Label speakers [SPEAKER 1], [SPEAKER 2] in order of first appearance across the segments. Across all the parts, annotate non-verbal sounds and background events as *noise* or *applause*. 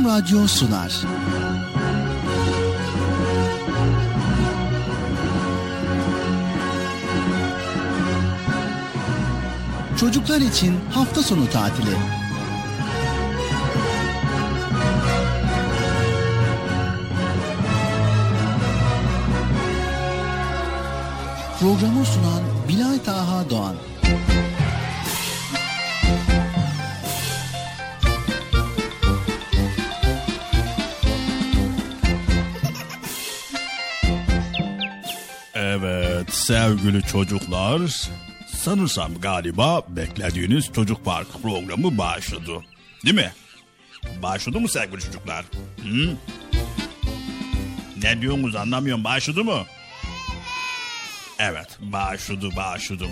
[SPEAKER 1] Erkam Radyo sunar. Çocuklar için hafta sonu tatili. Programı sunan
[SPEAKER 2] sevgili çocuklar. Sanırsam galiba beklediğiniz çocuk parkı programı başladı. Değil mi? Başladı mı sevgili çocuklar? Hı? Ne diyorsunuz anlamıyorum. Başladı mı? Evet başladı başladı.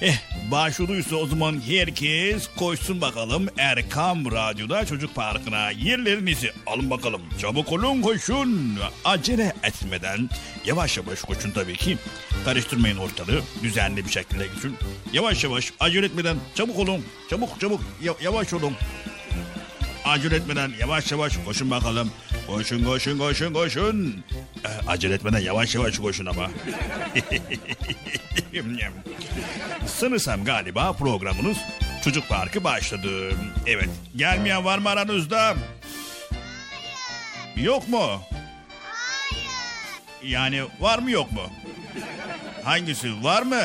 [SPEAKER 2] Eh başladıysa o zaman herkes koşsun bakalım Erkam Radyo'da Çocuk Parkı'na yerlerinizi alın bakalım. Çabuk olun koşun. Acele etmeden yavaş yavaş koşun tabii ki. Karıştırmayın ortalığı düzenli bir şekilde gidin. Yavaş yavaş acele etmeden çabuk olun. Çabuk çabuk ya- yavaş olun. Acele etmeden yavaş yavaş koşun bakalım. Koşun koşun koşun koşun. Ee, acele etmeden yavaş yavaş koşun ama. *laughs* Sanırsam galiba programınız Çocuk Parkı başladı. Evet. Gelmeyen var mı aranızda? Yok mu? Yani var mı yok mu? Hangisi var mı?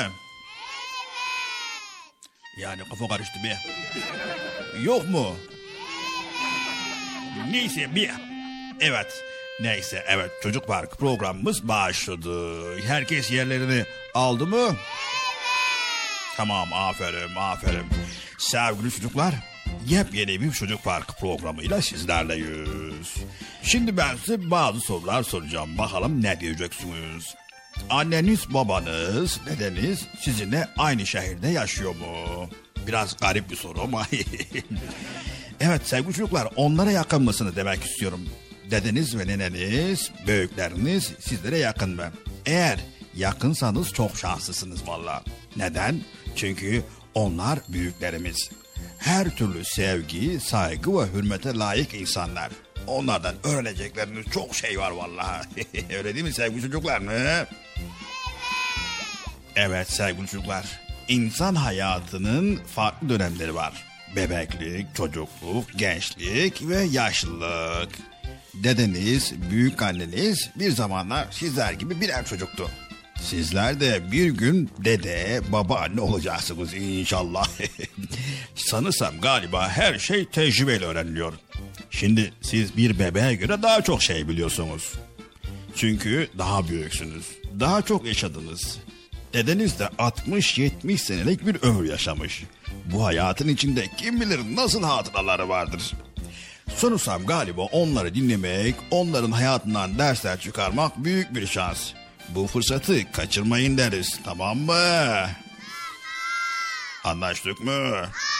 [SPEAKER 2] Yani kafa karıştı bir. Yok mu? Neyse bir. Evet. Neyse evet çocuk parkı programımız başladı. Herkes yerlerini aldı mı? Tamam aferin aferin. Sevgili çocuklar yepyeni bir çocuk parkı programıyla sizlerleyiz. Şimdi ben size bazı sorular soracağım. Bakalım ne diyeceksiniz? Anneniz, babanız, dedeniz sizinle aynı şehirde yaşıyor mu? Biraz garip bir soru ama. *laughs* evet sevgili çocuklar onlara yakın mısınız demek istiyorum. Dedeniz ve neneniz, büyükleriniz sizlere yakın mı? Eğer yakınsanız çok şanslısınız valla. Neden? Çünkü onlar büyüklerimiz. Her türlü sevgi, saygı ve hürmete layık insanlar. Onlardan öğrenecekleriniz çok şey var vallahi. *laughs* Öyle değil mi sevgili çocuklar mı? Evet sevgili çocuklar. İnsan hayatının farklı dönemleri var. Bebeklik, çocukluk, gençlik ve yaşlılık. Dedeniz, büyük anneniz bir zamanlar sizler gibi birer çocuktu. Sizler de bir gün dede, babaanne olacaksınız inşallah. *laughs* Sanırsam galiba her şey tecrübeyle öğreniliyor. Şimdi siz bir bebeğe göre daha çok şey biliyorsunuz. Çünkü daha büyüksünüz. Daha çok yaşadınız. Dedeniz de 60-70 senelik bir ömür yaşamış. Bu hayatın içinde kim bilir nasıl hatıraları vardır. Sonuçsam galiba onları dinlemek, onların hayatından dersler çıkarmak büyük bir şans. Bu fırsatı kaçırmayın deriz tamam mı? Anlaştık mı? Anlaştık.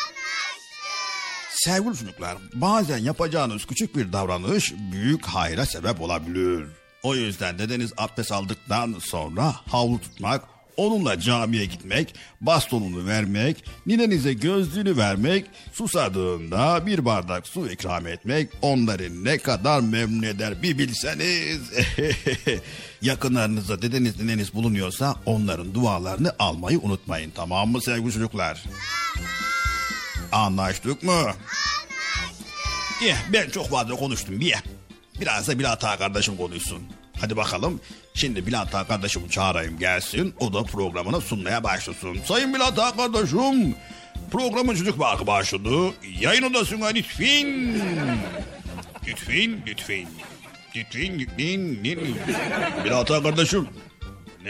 [SPEAKER 2] Sevgili çocuklar bazen yapacağınız küçük bir davranış büyük hayra sebep olabilir. O yüzden dedeniz abdest aldıktan sonra havlu tutmak, onunla camiye gitmek, bastonunu vermek, ninenize gözlüğünü vermek, susadığında bir bardak su ikram etmek onları ne kadar memnun eder bir bilseniz. *laughs* Yakınlarınızda dedeniz nineniz bulunuyorsa onların dualarını almayı unutmayın tamam mı sevgili çocuklar? Anlaştık mı? Anlaştık. Eh, ben çok fazla konuştum bir. Biraz da Bilal Ağa kardeşim konuşsun. Hadi bakalım. Şimdi Bilal Ağa kardeşimi çağırayım gelsin. O da programını sunmaya başlasın. Sayın Ağa kardeşim. Programın çocuk parkı başladı. Yayın odasına lütfen. Lütfen, lütfen. Lütfen, lütfen. Bilal Ağa kardeşim.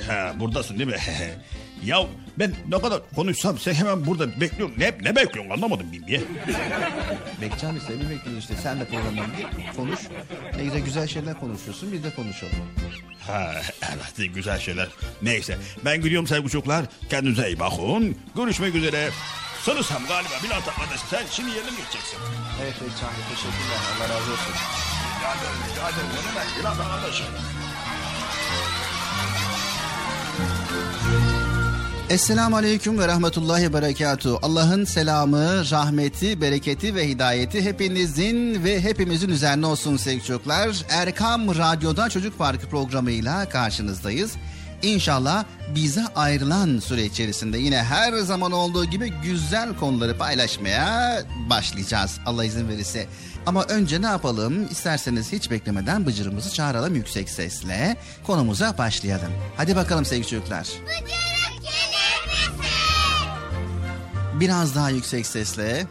[SPEAKER 2] Ha, buradasın değil mi? *laughs* ya ben ne kadar konuşsam sen hemen burada bekliyorsun. Ne, ne bekliyorsun anlamadım bir.
[SPEAKER 3] Bekçam işte bir bekliyoruz işte. Sen de programdan konuş. Ne güzel güzel şeyler konuşuyorsun biz de konuşalım.
[SPEAKER 2] Ha, evet güzel şeyler. Neyse ben gidiyorum sevgili çocuklar. Kendinize iyi bakın. Görüşmek üzere. Sanırsam galiba Bilal arkadaş sen şimdi yerine mi geçeceksin?
[SPEAKER 3] Evet Bekçam teşekkürler. Allah razı olsun.
[SPEAKER 2] Rica ederim, rica ederim. Ne demek Bilal arkadaşım?
[SPEAKER 1] Esselamu Aleyküm ve Rahmetullahi Berekatuhu. Allah'ın selamı, rahmeti, bereketi ve hidayeti hepinizin ve hepimizin üzerine olsun sevgili çocuklar. Erkam Radyo'da Çocuk Parkı programıyla karşınızdayız. İnşallah bize ayrılan süre içerisinde yine her zaman olduğu gibi güzel konuları paylaşmaya başlayacağız Allah izin verirse. Ama önce ne yapalım? İsterseniz hiç beklemeden Bıcır'ımızı çağıralım yüksek sesle. Konumuza başlayalım. Hadi bakalım sevgili çocuklar. Bıcır! Biraz daha yüksek sesle.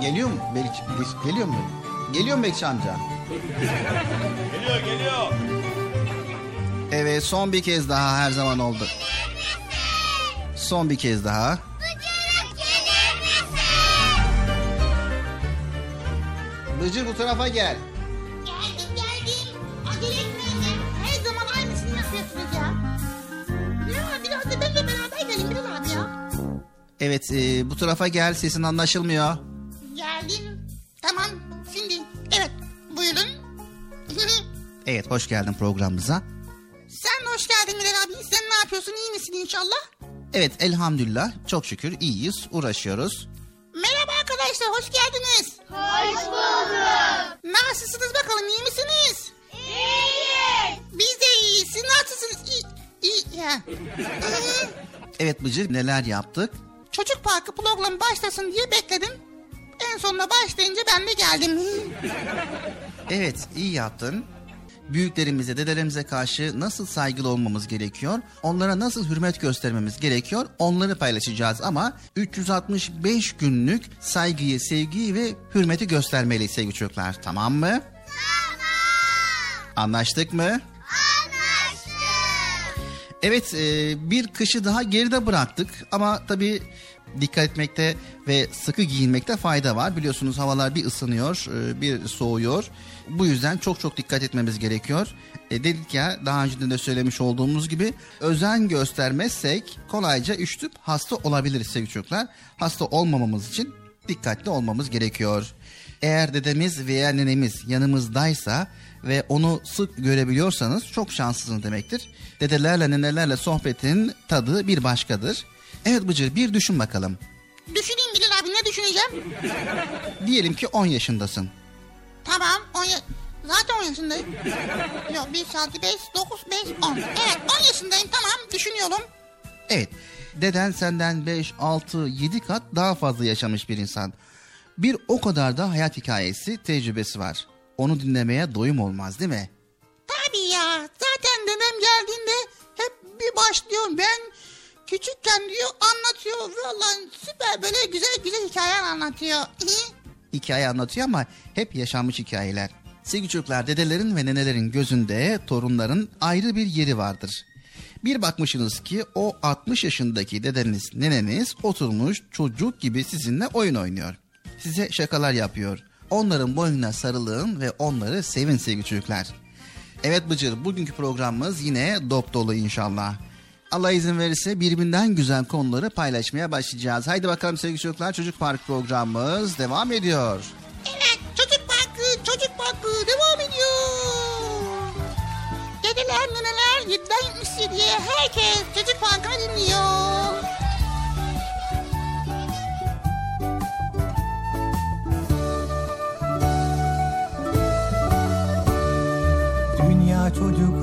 [SPEAKER 1] Geliyor mu? Belik, geliyor mu? Geliyor mu Bekçi amca?
[SPEAKER 2] geliyor geliyor.
[SPEAKER 1] Evet son bir kez daha her zaman oldu. Son bir kez daha. Bıcır bu tarafa gel. Evet e, bu tarafa gel sesin anlaşılmıyor.
[SPEAKER 4] Geldim. Tamam şimdi evet buyurun. *laughs*
[SPEAKER 1] evet hoş geldin programımıza.
[SPEAKER 4] Sen hoş geldin Bilal abi. Sen ne yapıyorsun iyi misin inşallah?
[SPEAKER 1] Evet elhamdülillah çok şükür iyiyiz uğraşıyoruz.
[SPEAKER 4] Merhaba arkadaşlar hoş geldiniz.
[SPEAKER 5] Hoş bulduk.
[SPEAKER 4] Nasılsınız bakalım iyi misiniz?
[SPEAKER 5] İyiyiz.
[SPEAKER 4] Biz de iyiyiz. Siz nasılsınız? İyi. iyi. Ya.
[SPEAKER 1] evet Bıcır neler yaptık?
[SPEAKER 4] Çocuk parkı program başlasın diye bekledim. En sonunda başlayınca ben de geldim. *laughs*
[SPEAKER 1] evet iyi yaptın. Büyüklerimize, dedelerimize karşı nasıl saygılı olmamız gerekiyor? Onlara nasıl hürmet göstermemiz gerekiyor? Onları paylaşacağız ama 365 günlük saygıyı, sevgiyi ve hürmeti göstermeliyiz sevgili çocuklar. Tamam mı?
[SPEAKER 5] Tamam.
[SPEAKER 1] Anlaştık mı? Evet e, bir kışı daha geride bıraktık ama tabii dikkat etmekte ve sıkı giyinmekte fayda var. Biliyorsunuz havalar bir ısınıyor e, bir soğuyor. Bu yüzden çok çok dikkat etmemiz gerekiyor. E, dedik ya daha önce de söylemiş olduğumuz gibi özen göstermezsek kolayca üşütüp hasta olabiliriz sevgili çocuklar. Hasta olmamamız için dikkatli olmamız gerekiyor. Eğer dedemiz veya nenemiz yanımızdaysa ve onu sık görebiliyorsanız çok şanslısınız demektir. Dedelerle nenelerle sohbetin tadı bir başkadır. Evet Bıcır bir düşün bakalım.
[SPEAKER 4] Düşüneyim Bilal abi ne düşüneceğim?
[SPEAKER 1] Diyelim ki 10 yaşındasın.
[SPEAKER 4] Tamam 10 ya Zaten 10 yaşındayım. Yok 1 saat 5, 9, 5, 10. Evet 10 yaşındayım tamam düşünüyorum.
[SPEAKER 1] Evet deden senden 5, 6, 7 kat daha fazla yaşamış bir insan. Bir o kadar da hayat hikayesi, tecrübesi var. Onu dinlemeye doyum olmaz değil mi?
[SPEAKER 4] Tabii ya. Zaten dedem geldiğinde hep bir başlıyor. Ben küçükken diyor anlatıyor. Vallahi süper böyle güzel güzel hikayeler anlatıyor.
[SPEAKER 1] Hikaye anlatıyor ama hep yaşanmış hikayeler. Sevgili çocuklar dedelerin ve nenelerin gözünde torunların ayrı bir yeri vardır. Bir bakmışsınız ki o 60 yaşındaki dedeniz, neneniz oturmuş çocuk gibi sizinle oyun oynuyor. Size şakalar yapıyor. Onların boynuna sarılın ve onları sevin sevgili çocuklar. Evet Bıcır bugünkü programımız yine dop dolu inşallah. Allah izin verirse birbirinden güzel konuları paylaşmaya başlayacağız. Haydi bakalım sevgili çocuklar Çocuk Park programımız devam ediyor.
[SPEAKER 4] Evet Çocuk Parkı Çocuk Parkı devam ediyor. Dedeler neneler 7'den 77'ye herkes Çocuk Parkı'nı dinliyor.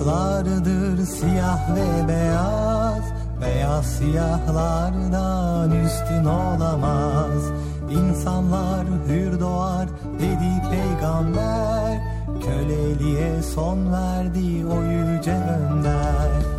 [SPEAKER 6] Çocuklardır siyah ve beyaz Beyaz siyahlardan üstün olamaz. İnsanlar hür doğar dedi peygamber Köleliğe son verdi o yüce önder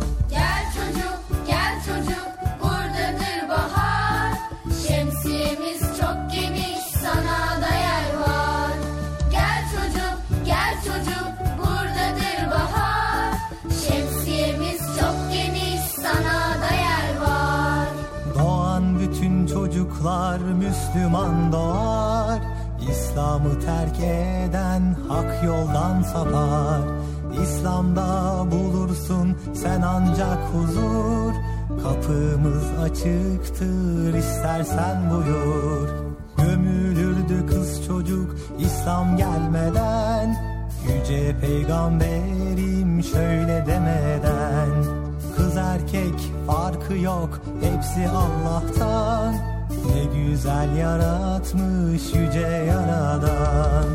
[SPEAKER 6] çocuklar Müslüman doğar İslam'ı terk eden hak yoldan sapar. İslam'da bulursun sen ancak huzur Kapımız açıktır istersen buyur. Gömülürdü kız çocuk İslam gelmeden Yüce peygamberim şöyle demeden. Kız erkek farkı yok hepsi Allah'tan Ne güzel yaratmış yüce yaradan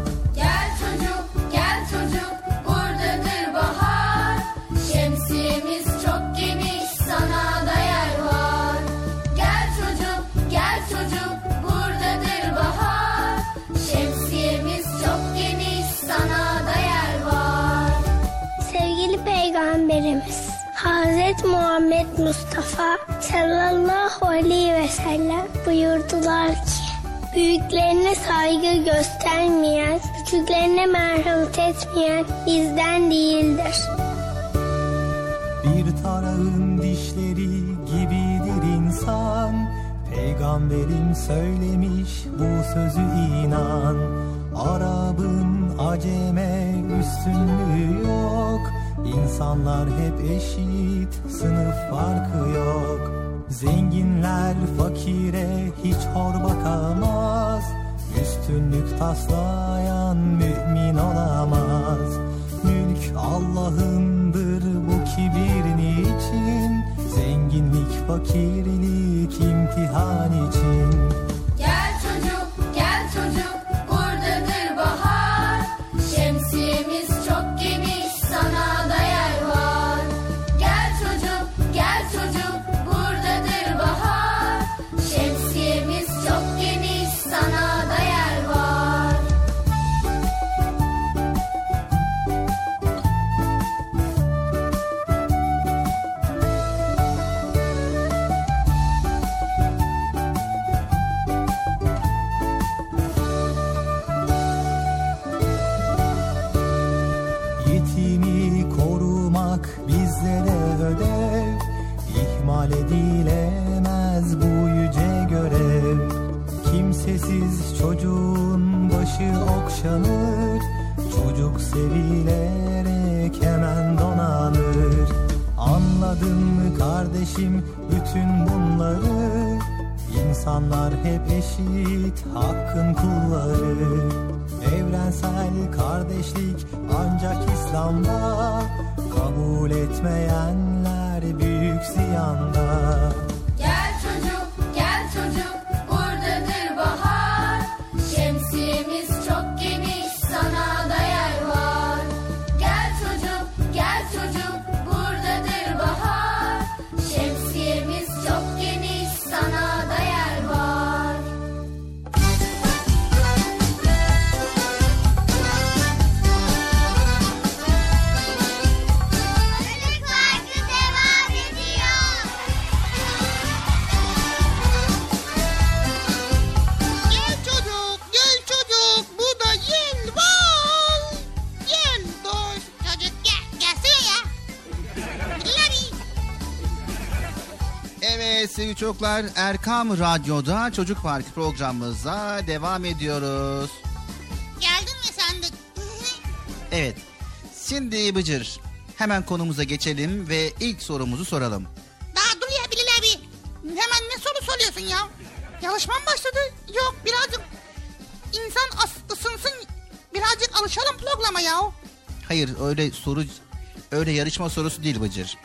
[SPEAKER 7] Hazreti Muhammed Mustafa sallallahu aleyhi ve sellem buyurdular ki Büyüklerine saygı göstermeyen, küçüklerine merhamet etmeyen bizden değildir.
[SPEAKER 6] Bir tarağın dişleri gibidir insan. Peygamberim söylemiş bu sözü inan. Arabın aceme üstünlüğü yok İnsanlar hep eşit sınıf farkı yok. Zenginler fakire hiç hor bakamaz. Üstünlük taslayan mümin olamaz. Mülk Allah'ındır bu kibir niçin? Zenginlik fakirlik imtihan için
[SPEAKER 1] çocuklar Erkam Radyo'da Çocuk Parkı programımıza devam ediyoruz.
[SPEAKER 4] Geldin mi sen de? *laughs*
[SPEAKER 1] Evet şimdi Bıcır hemen konumuza geçelim ve ilk sorumuzu soralım.
[SPEAKER 4] Daha dur ya Bilal abi. Hemen ne soru soruyorsun ya? Yarışma mı başladı? Yok birazcık insan ısınsın. Birazcık alışalım programa ya.
[SPEAKER 1] Hayır öyle soru öyle yarışma sorusu değil Bıcır.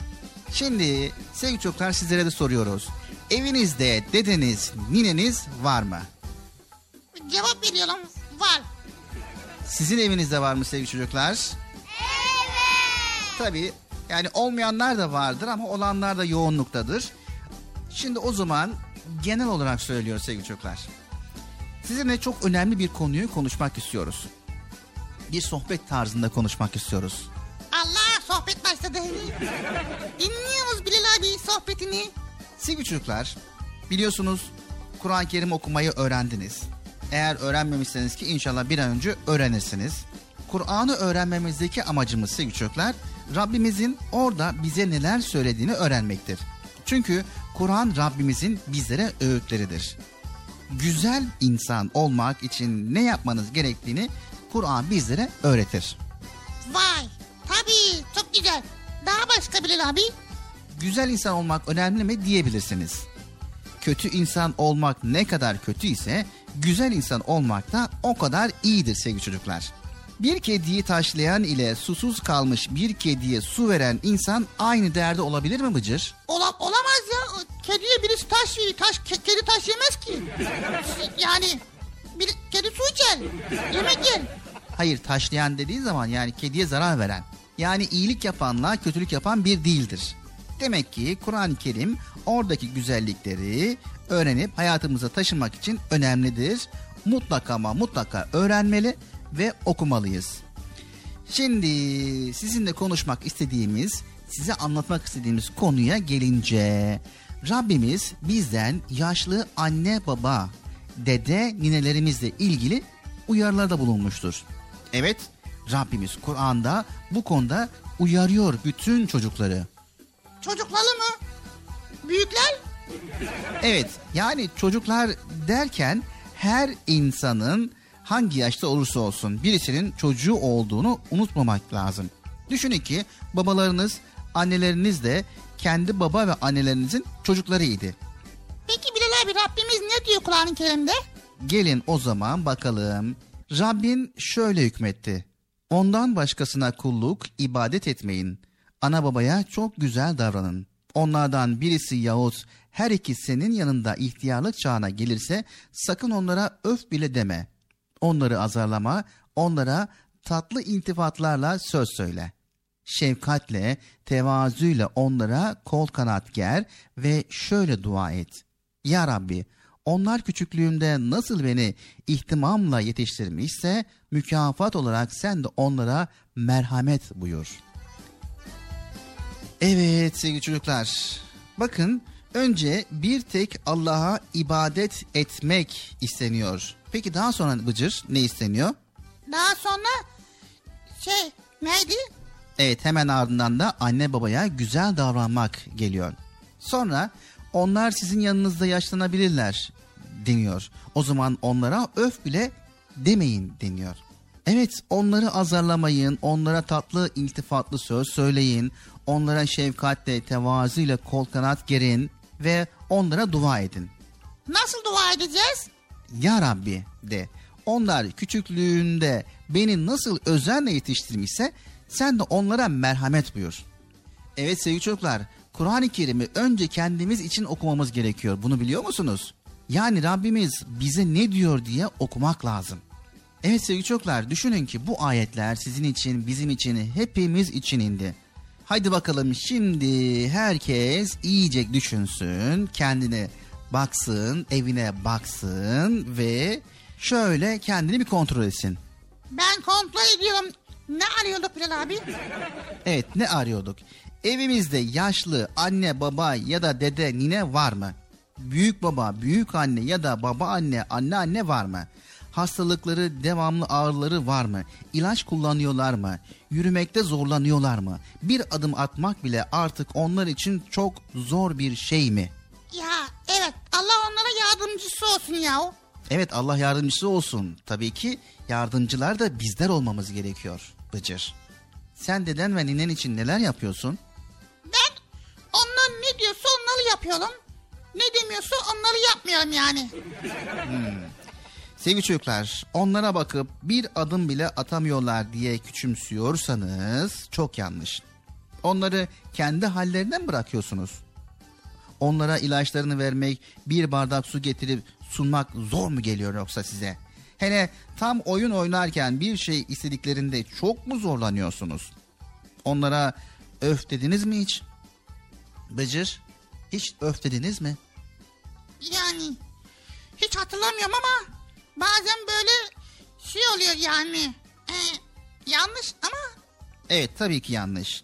[SPEAKER 1] Şimdi sevgili çocuklar sizlere de soruyoruz. Evinizde dedeniz, nineniz var mı?
[SPEAKER 4] Cevap veriyorum. Var.
[SPEAKER 1] Sizin evinizde var mı sevgili çocuklar? Evet. Tabii yani olmayanlar da vardır ama olanlar da yoğunluktadır. Şimdi o zaman genel olarak söylüyor sevgili çocuklar. Sizinle çok önemli bir konuyu konuşmak istiyoruz. Bir sohbet tarzında konuşmak istiyoruz.
[SPEAKER 4] Allah sohbet başladı. Dinliyoruz Bilal abi sohbetini.
[SPEAKER 1] Sevgili çocuklar, biliyorsunuz Kur'an-ı Kerim okumayı öğrendiniz. Eğer öğrenmemişseniz ki inşallah bir an önce öğrenirsiniz. Kur'an'ı öğrenmemizdeki amacımız sevgili çocuklar, Rabbimizin orada bize neler söylediğini öğrenmektir. Çünkü Kur'an Rabbimizin bizlere öğütleridir. Güzel insan olmak için ne yapmanız gerektiğini Kur'an bizlere öğretir.
[SPEAKER 4] Vay tabii çok güzel. Daha başka Bilal abi.
[SPEAKER 1] Güzel insan olmak önemli mi diyebilirsiniz. Kötü insan olmak ne kadar kötü ise güzel insan olmak da o kadar iyidir sevgili çocuklar. Bir kediyi taşlayan ile susuz kalmış bir kediye su veren insan aynı derde olabilir mi Bıcır?
[SPEAKER 4] Ola, olamaz ya. Kediye birisi taş veriyor. Taş, ke- kedi taş yemez ki. Yani bir kedi su içer. Yemek yer.
[SPEAKER 1] Hayır taşlayan dediği zaman yani kediye zarar veren. Yani iyilik yapanla kötülük yapan bir değildir. Demek ki Kur'an-ı Kerim oradaki güzellikleri öğrenip hayatımıza taşımak için önemlidir. Mutlaka ama mutlaka öğrenmeli ve okumalıyız. Şimdi sizinle konuşmak istediğimiz, size anlatmak istediğimiz konuya gelince Rabbimiz bizden yaşlı anne baba, dede, ninelerimizle ilgili uyarılarda bulunmuştur. Evet, Rabbimiz Kur'an'da bu konuda uyarıyor bütün çocukları.
[SPEAKER 4] Çocukları mı? Büyükler?
[SPEAKER 1] Evet, yani çocuklar derken her insanın hangi yaşta olursa olsun birisinin çocuğu olduğunu unutmamak lazım. Düşünün ki babalarınız, anneleriniz de kendi baba ve annelerinizin çocuklarıydı.
[SPEAKER 4] Peki Bilal abi Rabbimiz ne diyor Kur'an-ı Kerim'de?
[SPEAKER 1] Gelin o zaman bakalım. Rabbin şöyle hükmetti. Ondan başkasına kulluk, ibadet etmeyin. Ana babaya çok güzel davranın. Onlardan birisi yahut her ikisi senin yanında ihtiyarlık çağına gelirse sakın onlara öf bile deme. Onları azarlama, onlara tatlı intifatlarla söz söyle. Şefkatle, tevazuyla onlara kol kanat ger ve şöyle dua et. Ya Rabbi, onlar küçüklüğümde nasıl beni ihtimamla yetiştirmişse mükafat olarak sen de onlara merhamet buyur. Evet sevgili çocuklar. Bakın önce bir tek Allah'a ibadet etmek isteniyor. Peki daha sonra Bıcır ne isteniyor?
[SPEAKER 4] Daha sonra şey neydi?
[SPEAKER 1] Evet hemen ardından da anne babaya güzel davranmak geliyor. Sonra onlar sizin yanınızda yaşlanabilirler deniyor. O zaman onlara öf bile demeyin deniyor. Evet onları azarlamayın, onlara tatlı iltifatlı söz söyleyin, onlara şefkatle, tevazuyla kol kanat gerin ve onlara dua edin.
[SPEAKER 4] Nasıl dua edeceğiz?
[SPEAKER 1] Ya Rabbi de onlar küçüklüğünde beni nasıl özenle yetiştirmişse sen de onlara merhamet buyur. Evet sevgili çocuklar Kur'an-ı Kerim'i önce kendimiz için okumamız gerekiyor. Bunu biliyor musunuz? Yani Rabbimiz bize ne diyor diye okumak lazım. Evet sevgili çocuklar düşünün ki bu ayetler sizin için, bizim için, hepimiz için indi. Haydi bakalım şimdi herkes iyice düşünsün, kendine baksın, evine baksın ve şöyle kendini bir kontrol etsin.
[SPEAKER 4] Ben kontrol ediyorum. Ne arıyorduk Bilal abi?
[SPEAKER 1] Evet ne arıyorduk? Evimizde yaşlı anne baba ya da dede nine var mı? Büyük baba, büyük anne ya da baba anne, anne anne var mı? Hastalıkları, devamlı ağrıları var mı? İlaç kullanıyorlar mı? Yürümekte zorlanıyorlar mı? Bir adım atmak bile artık onlar için çok zor bir şey mi?
[SPEAKER 4] Ya evet Allah onlara yardımcısı olsun ya.
[SPEAKER 1] Evet Allah yardımcısı olsun. Tabii ki yardımcılar da bizler olmamız gerekiyor Bıcır. Sen deden ve ninen için neler yapıyorsun?
[SPEAKER 4] Ben onlar ne diyorsa onları yapıyorum. Ne demiyorsa onları yapmıyorum yani.
[SPEAKER 1] Sevgili çocuklar, onlara bakıp bir adım bile atamıyorlar diye küçümsüyorsanız çok yanlış. Onları kendi hallerinden bırakıyorsunuz? Onlara ilaçlarını vermek, bir bardak su getirip sunmak zor mu geliyor yoksa size? Hele tam oyun oynarken bir şey istediklerinde çok mu zorlanıyorsunuz? Onlara öf dediniz mi hiç? Bıcır, hiç öf dediniz mi?
[SPEAKER 4] Yani hiç hatırlamıyorum ama bazen böyle şey oluyor yani. Ee, yanlış ama
[SPEAKER 1] Evet tabii ki yanlış.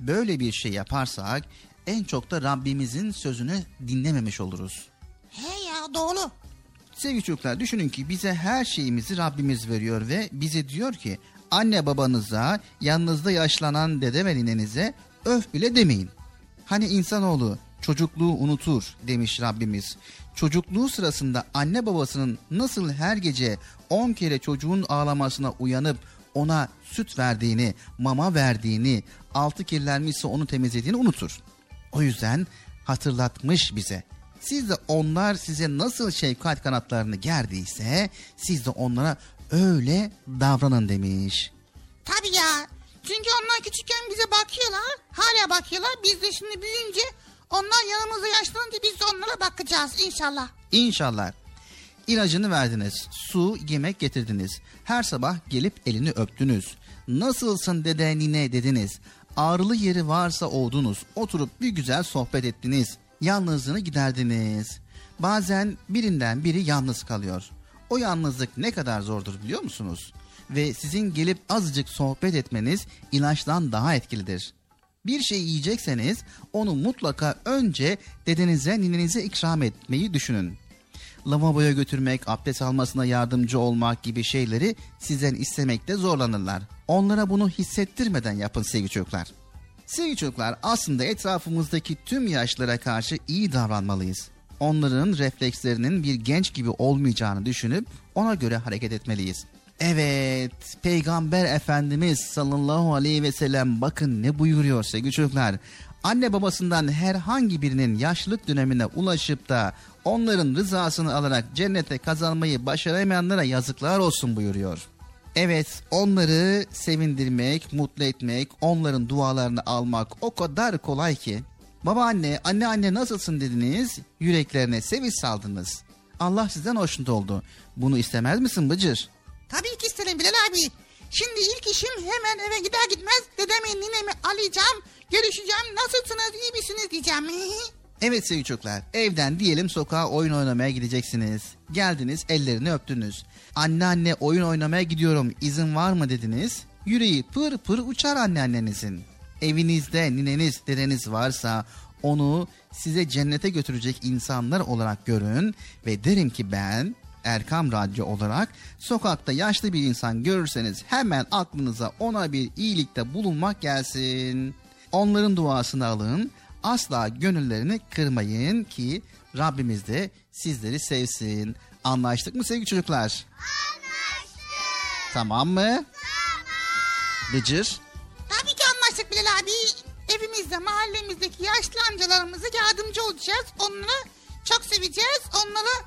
[SPEAKER 1] Böyle bir şey yaparsak en çok da Rabbimizin sözünü dinlememiş oluruz.
[SPEAKER 4] he ya doğru.
[SPEAKER 1] Sevgili çocuklar düşünün ki bize her şeyimizi Rabbimiz veriyor ve bize diyor ki anne babanıza yanınızda yaşlanan dede ve ninenize öf bile demeyin. Hani insanoğlu çocukluğu unutur demiş Rabbimiz. Çocukluğu sırasında anne babasının nasıl her gece 10 kere çocuğun ağlamasına uyanıp ona süt verdiğini, mama verdiğini, altı kirlenmişse onu temizlediğini unutur. O yüzden hatırlatmış bize. Siz de onlar size nasıl şefkat kanatlarını gerdiyse siz de onlara öyle davranın demiş.
[SPEAKER 4] Tabii ya. Çünkü onlar küçükken bize bakıyorlar. Hala bakıyorlar. Biz de şimdi büyüyünce onlar yanımızda yaşlanınca biz de onlara bakacağız inşallah.
[SPEAKER 1] İnşallah. İlacını verdiniz, su, yemek getirdiniz. Her sabah gelip elini öptünüz. Nasılsın dede nine dediniz. Ağrılı yeri varsa oldunuz. Oturup bir güzel sohbet ettiniz. Yalnızlığını giderdiniz. Bazen birinden biri yalnız kalıyor. O yalnızlık ne kadar zordur biliyor musunuz? Ve sizin gelip azıcık sohbet etmeniz ilaçtan daha etkilidir. Bir şey yiyecekseniz onu mutlaka önce dedenize ninenize ikram etmeyi düşünün. Lavaboya götürmek, abdest almasına yardımcı olmak gibi şeyleri sizden istemekte zorlanırlar. Onlara bunu hissettirmeden yapın sevgili çocuklar. Sevgili çocuklar aslında etrafımızdaki tüm yaşlara karşı iyi davranmalıyız. Onların reflekslerinin bir genç gibi olmayacağını düşünüp ona göre hareket etmeliyiz. Evet, Peygamber Efendimiz sallallahu aleyhi ve sellem bakın ne buyuruyor sevgili çocuklar. Anne babasından herhangi birinin yaşlılık dönemine ulaşıp da onların rızasını alarak cennete kazanmayı başaramayanlara yazıklar olsun buyuruyor. Evet, onları sevindirmek, mutlu etmek, onların dualarını almak o kadar kolay ki. Babaanne, anne anne nasılsın dediniz, yüreklerine sevinç saldınız. Allah sizden hoşnut oldu. Bunu istemez misin Bıcır?
[SPEAKER 4] Tabii ki isterim Bilal abi. Şimdi ilk işim hemen eve gider gitmez dedemi ninemi alacağım. Görüşeceğim nasılsınız iyi misiniz diyeceğim. *laughs*
[SPEAKER 1] Evet sevgili çocuklar, evden diyelim sokağa oyun oynamaya gideceksiniz. Geldiniz, ellerini öptünüz. Anne anne oyun oynamaya gidiyorum, izin var mı dediniz. Yüreği pır pır uçar anneannenizin. Evinizde nineniz, dedeniz varsa onu size cennete götürecek insanlar olarak görün ve derim ki ben Erkam Radyo olarak sokakta yaşlı bir insan görürseniz hemen aklınıza ona bir iyilikte bulunmak gelsin. Onların duasını alın. Asla gönüllerini kırmayın ki Rabbimiz de sizleri sevsin. Anlaştık mı sevgili çocuklar? Anlaştık. Tamam mı? Tamam. Bıcır.
[SPEAKER 4] Tabii ki anlaştık Bilal abi. Evimizde mahallemizdeki yaşlı amcalarımıza yardımcı olacağız. Onları çok seveceğiz. Onlara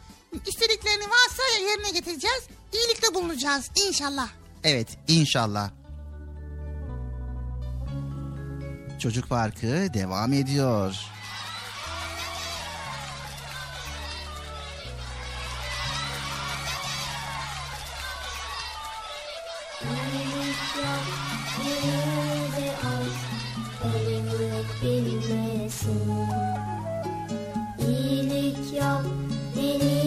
[SPEAKER 4] istediklerini varsa yerine getireceğiz. İyilikte bulunacağız inşallah.
[SPEAKER 1] Evet inşallah. Çocuk Parkı devam ediyor.
[SPEAKER 7] İyilik yap, denize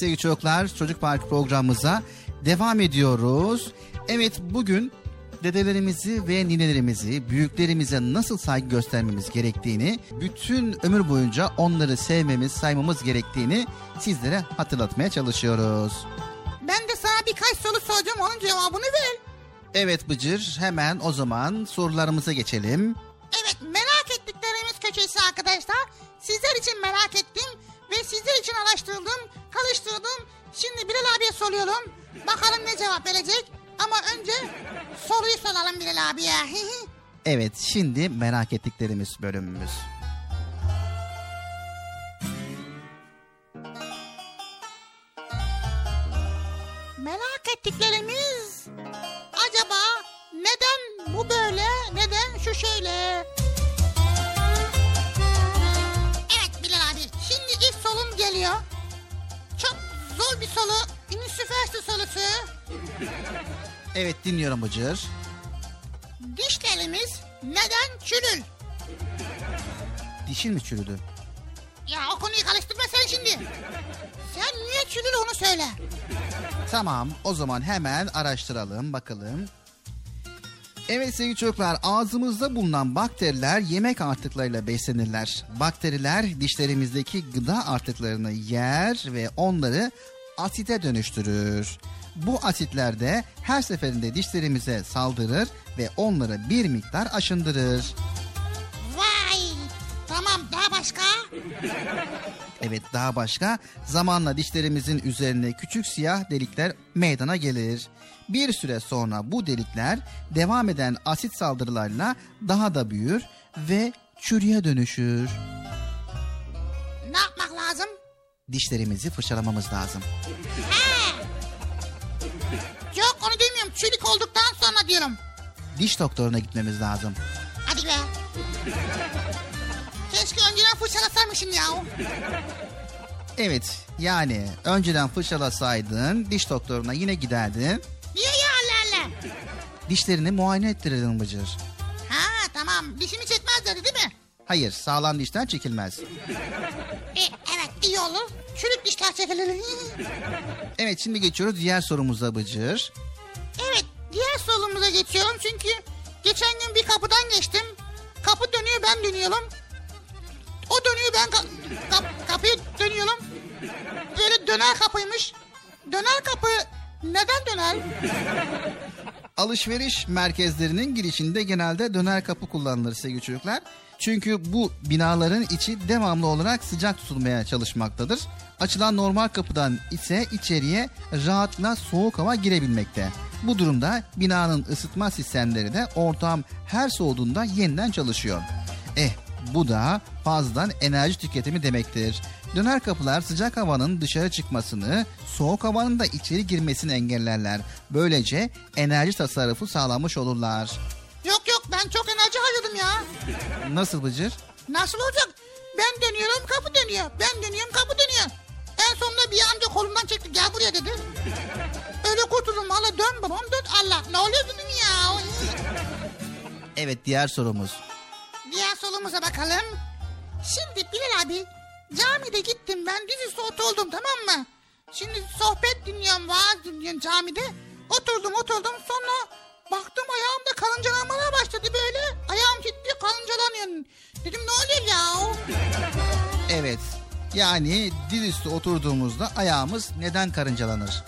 [SPEAKER 1] sevgili çocuklar Çocuk Parkı programımıza devam ediyoruz. Evet bugün dedelerimizi ve ninelerimizi, büyüklerimize nasıl saygı göstermemiz gerektiğini, bütün ömür boyunca onları sevmemiz, saymamız gerektiğini sizlere hatırlatmaya çalışıyoruz.
[SPEAKER 4] Ben de sana birkaç soru soracağım. Onun cevabını ver.
[SPEAKER 1] Evet Bıcır hemen o zaman sorularımıza geçelim.
[SPEAKER 4] Evet merak ettiklerimiz köşesi arkadaşlar. Sizler için merak ettim ve sizler için araştırdım, karıştırdım. Şimdi Bilal abiye soruyorum. Bakalım ne cevap verecek. Ama önce soruyu soralım Bilal abiye.
[SPEAKER 1] Evet şimdi merak ettiklerimiz bölümümüz.
[SPEAKER 4] merak ettiklerimiz acaba neden bu böyle, neden şu şöyle? Geliyor. Çok zor bir soru, üniversite sorusu.
[SPEAKER 1] Evet dinliyorum Bıcır.
[SPEAKER 4] Dişlerimiz neden çürür?
[SPEAKER 1] Dişin mi çürüdü?
[SPEAKER 4] Ya o konuyu karıştırma sen şimdi. Sen niye çürür onu söyle.
[SPEAKER 1] Tamam o zaman hemen araştıralım bakalım. Evet sevgili çocuklar ağzımızda bulunan bakteriler yemek artıklarıyla beslenirler. Bakteriler dişlerimizdeki gıda artıklarını yer ve onları asite dönüştürür. Bu asitler de her seferinde dişlerimize saldırır ve onları bir miktar aşındırır.
[SPEAKER 4] Tamam daha başka?
[SPEAKER 1] Evet daha başka zamanla dişlerimizin üzerine küçük siyah delikler meydana gelir. Bir süre sonra bu delikler devam eden asit saldırılarla daha da büyür ve çürüye dönüşür.
[SPEAKER 4] Ne yapmak lazım?
[SPEAKER 1] Dişlerimizi fırçalamamız lazım.
[SPEAKER 4] Yok onu demiyorum. Çürük olduktan sonra diyorum.
[SPEAKER 1] Diş doktoruna gitmemiz lazım.
[SPEAKER 4] Hadi be. Fırçalasaymışım ya.
[SPEAKER 1] Evet yani önceden fırçalasaydın diş doktoruna yine giderdin.
[SPEAKER 4] Niye ya Allah Allah?
[SPEAKER 1] Dişlerini muayene ettirirdin Bıcır.
[SPEAKER 4] Ha tamam dişimi çekmez dedi değil mi?
[SPEAKER 1] Hayır sağlam dişler çekilmez.
[SPEAKER 4] E, evet iyi olur. Çürük dişler çekilir.
[SPEAKER 1] Evet şimdi geçiyoruz diğer sorumuza Bıcır.
[SPEAKER 4] evet diğer sorumuza geçiyorum çünkü geçen gün bir kapıdan geçtim. Kapı dönüyor ben dönüyorum. O dönüyor ben ka- kap- kapıyı dönüyorum. Böyle döner kapıymış. Döner kapı neden döner?
[SPEAKER 1] Alışveriş merkezlerinin girişinde genelde döner kapı kullanılır sevgili çocuklar. Çünkü bu binaların içi devamlı olarak sıcak tutulmaya çalışmaktadır. Açılan normal kapıdan ise içeriye rahatla soğuk hava girebilmekte. Bu durumda binanın ısıtma sistemleri de ortam her soğuduğunda yeniden çalışıyor. Eh bu da fazladan enerji tüketimi demektir. Döner kapılar sıcak havanın dışarı çıkmasını, soğuk havanın da içeri girmesini engellerler. Böylece enerji tasarrufu sağlamış olurlar.
[SPEAKER 4] Yok yok ben çok enerji harcadım ya.
[SPEAKER 1] Nasıl Bıcır?
[SPEAKER 4] Nasıl olacak? Ben dönüyorum kapı dönüyor. Ben dönüyorum kapı dönüyor. En sonunda bir amca kolumdan çekti gel buraya dedi. Öyle kurtuldum valla dön babam dön Allah. Ne oluyor dedim ya.
[SPEAKER 1] Evet diğer sorumuz.
[SPEAKER 4] Diğer solumuza bakalım. Şimdi Bilal abi camide gittim ben dizüstü oturdum tamam mı? Şimdi sohbet dinliyorum vaaz dinliyorum camide. Oturdum oturdum sonra baktım ayağımda karıncalanmalar başladı böyle. Ayağım ciddi karıncalanıyor. Dedim ne oluyor ya?
[SPEAKER 1] Evet yani dizüstü oturduğumuzda ayağımız neden karıncalanır?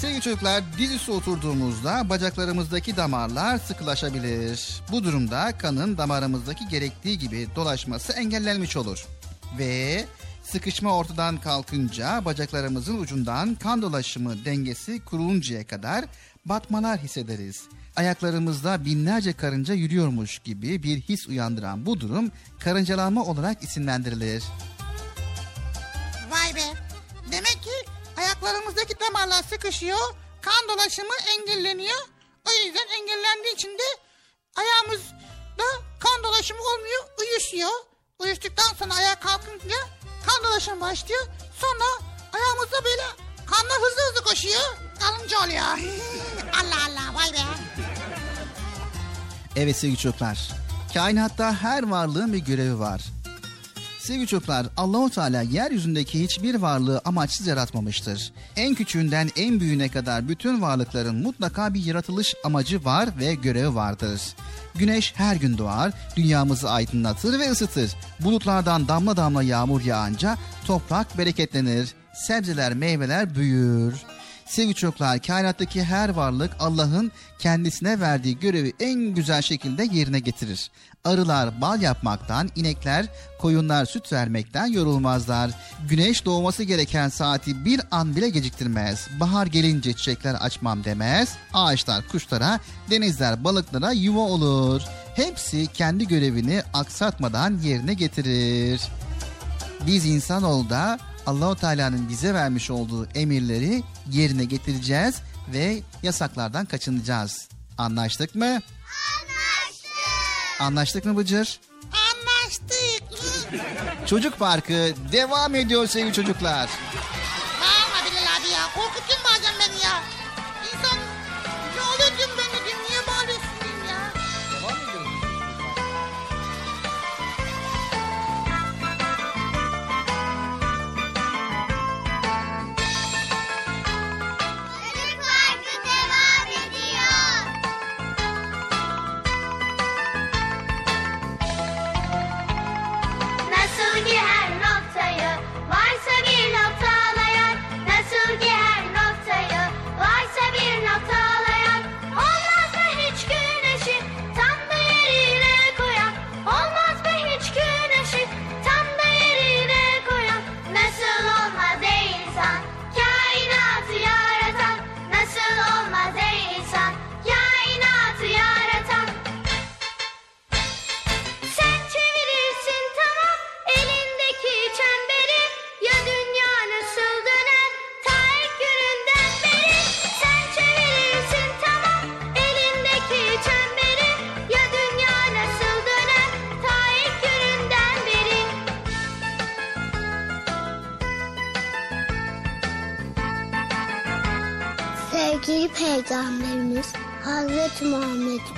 [SPEAKER 1] Sevgili çocuklar dizüstü oturduğumuzda bacaklarımızdaki damarlar sıkılaşabilir. Bu durumda kanın damarımızdaki gerektiği gibi dolaşması engellenmiş olur. Ve sıkışma ortadan kalkınca bacaklarımızın ucundan kan dolaşımı dengesi kuruluncaya kadar batmalar hissederiz. Ayaklarımızda binlerce karınca yürüyormuş gibi bir his uyandıran bu durum karıncalanma olarak isimlendirilir.
[SPEAKER 4] Vay be. Demek ki ayaklarımızdaki damarlar sıkışıyor. Kan dolaşımı engelleniyor. O yüzden engellendiği için de ayağımızda kan dolaşımı olmuyor. Uyuşuyor. Uyuştuktan sonra ayağa kalkınca kan dolaşımı başlıyor. Sonra ayağımızda böyle kanlar hızlı hızlı koşuyor. Kalınca oluyor. *laughs* Allah Allah vay be.
[SPEAKER 1] Evet sevgili çocuklar. Kainatta her varlığın bir görevi var. Sevgili çocuklar, Allahu Teala yeryüzündeki hiçbir varlığı amaçsız yaratmamıştır. En küçüğünden en büyüğüne kadar bütün varlıkların mutlaka bir yaratılış amacı var ve görevi vardır. Güneş her gün doğar, dünyamızı aydınlatır ve ısıtır. Bulutlardan damla damla yağmur yağınca toprak bereketlenir, sebzeler, meyveler büyür. Sevgili çocuklar, kainattaki her varlık Allah'ın kendisine verdiği görevi en güzel şekilde yerine getirir. Arılar bal yapmaktan, inekler, koyunlar süt vermekten yorulmazlar. Güneş doğması gereken saati bir an bile geciktirmez. Bahar gelince çiçekler açmam demez. Ağaçlar kuşlara, denizler balıklara yuva olur. Hepsi kendi görevini aksatmadan yerine getirir. Biz insanoğlu da Allahu Teala'nın bize vermiş olduğu emirleri yerine getireceğiz ve yasaklardan kaçınacağız. Anlaştık mı? Anlaştık. Anlaştık mı Bıcır?
[SPEAKER 4] Anlaştık.
[SPEAKER 1] Çocuk Parkı devam ediyor sevgili çocuklar.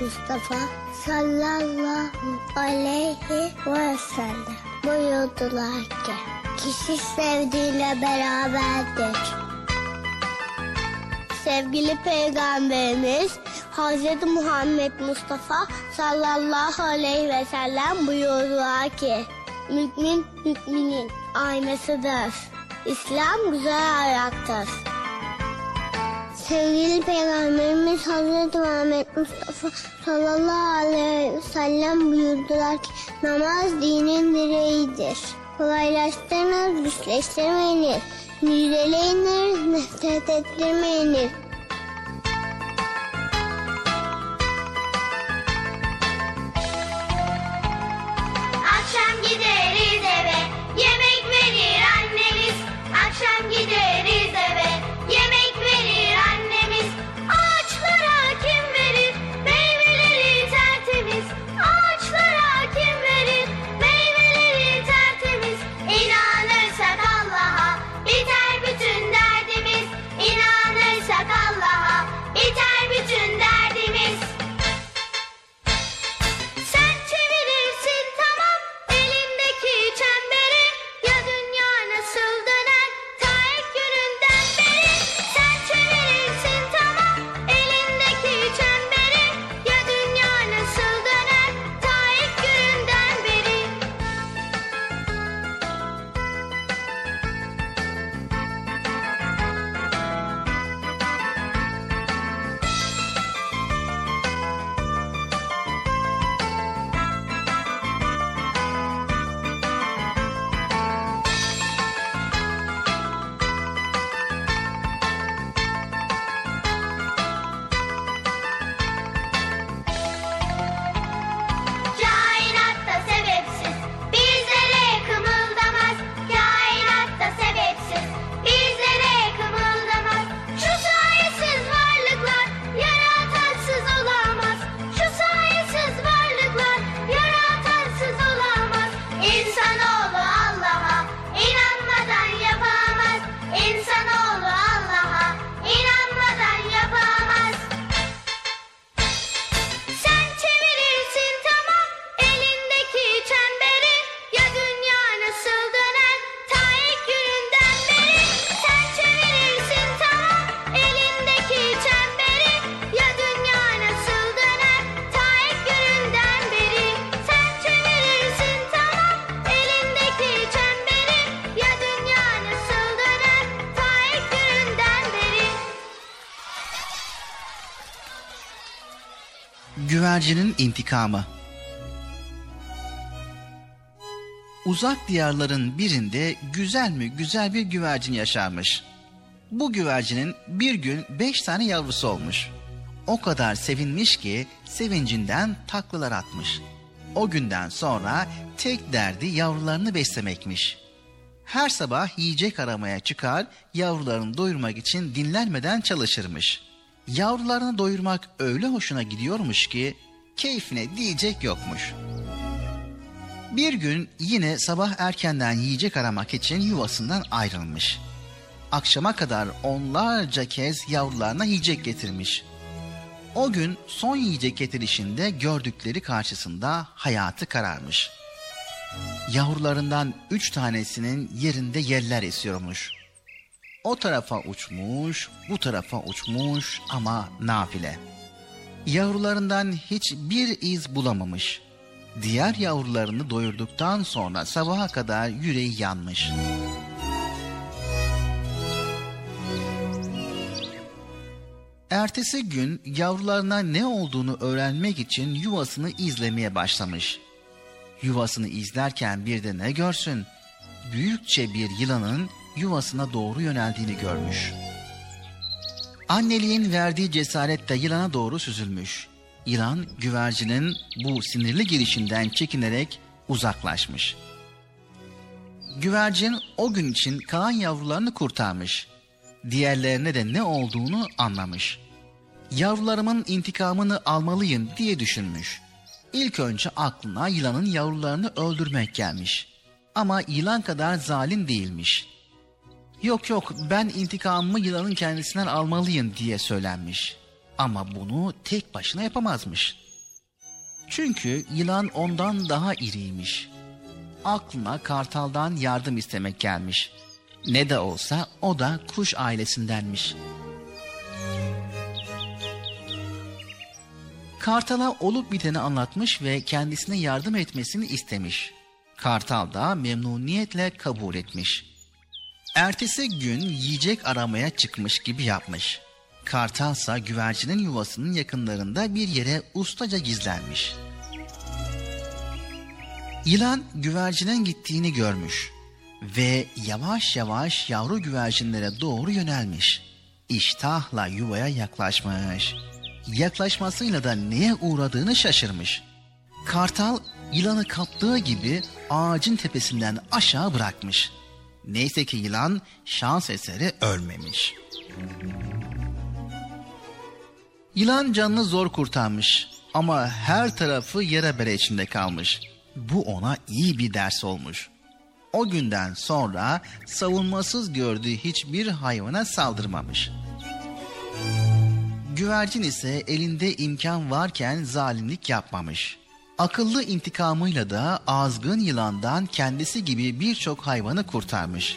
[SPEAKER 8] Mustafa sallallahu aleyhi ve sellem buyurdular ki kişi sevdiğiyle beraberdir. Sevgili Peygamberimiz Hazreti Muhammed Mustafa sallallahu aleyhi ve sellem buyurdular ki Mümin müminin aynasıdır. İslam güzel ayaktır. Sevgili Peygamberimiz Hazreti Muhammed Mustafa sallallahu aleyhi ve sellem buyurdular ki namaz dinin direğidir. Kolaylaştırınız, güçleştirmeyiniz. Müjdeleyiniz, nefret ettirmeyiniz.
[SPEAKER 1] Güvercinin intikamı. Uzak diyarların birinde güzel mi güzel bir güvercin yaşarmış. Bu güvercinin bir gün beş tane yavrusu olmuş. O kadar sevinmiş ki sevincinden taklalar atmış. O günden sonra tek derdi yavrularını beslemekmiş. Her sabah yiyecek aramaya çıkar, yavrularını doyurmak için dinlenmeden çalışırmış. Yavrularını doyurmak öyle hoşuna gidiyormuş ki keyfine diyecek yokmuş. Bir gün yine sabah erkenden yiyecek aramak için yuvasından ayrılmış. Akşama kadar onlarca kez yavrularına yiyecek getirmiş. O gün son yiyecek getirişinde gördükleri karşısında hayatı kararmış. Yavrularından üç tanesinin yerinde yeller esiyormuş. O tarafa uçmuş, bu tarafa uçmuş ama nafile. Yavrularından hiçbir iz bulamamış. Diğer yavrularını doyurduktan sonra sabaha kadar yüreği yanmış. Ertesi gün yavrularına ne olduğunu öğrenmek için yuvasını izlemeye başlamış. Yuvasını izlerken bir de ne görsün? Büyükçe bir yılanın yuvasına doğru yöneldiğini görmüş. Anneliğin verdiği cesaretle yılana doğru süzülmüş. Yılan güvercinin bu sinirli girişinden çekinerek uzaklaşmış. Güvercin o gün için kalan yavrularını kurtarmış. Diğerlerine de ne olduğunu anlamış. Yavrularımın intikamını almalıyım diye düşünmüş. İlk önce aklına yılanın yavrularını öldürmek gelmiş. Ama yılan kadar zalim değilmiş. Yok yok ben intikamımı yılanın kendisinden almalıyım diye söylenmiş. Ama bunu tek başına yapamazmış. Çünkü yılan ondan daha iriymiş. Aklına kartaldan yardım istemek gelmiş. Ne de olsa o da kuş ailesindenmiş. Kartal'a olup biteni anlatmış ve kendisine yardım etmesini istemiş. Kartal da memnuniyetle kabul etmiş. Ertesi gün yiyecek aramaya çıkmış gibi yapmış. Kartalsa güvercinin yuvasının yakınlarında bir yere ustaca gizlenmiş. Yılan güvercinin gittiğini görmüş ve yavaş yavaş yavru güvercinlere doğru yönelmiş. İştahla yuvaya yaklaşmış. Yaklaşmasıyla da neye uğradığını şaşırmış. Kartal yılanı kaptığı gibi ağacın tepesinden aşağı bırakmış. Neyse ki yılan şans eseri ölmemiş. Yılan canını zor kurtarmış ama her tarafı yere bere içinde kalmış. Bu ona iyi bir ders olmuş. O günden sonra savunmasız gördüğü hiçbir hayvana saldırmamış. Güvercin ise elinde imkan varken zalimlik yapmamış. Akıllı intikamıyla da azgın yılandan kendisi gibi birçok hayvanı kurtarmış.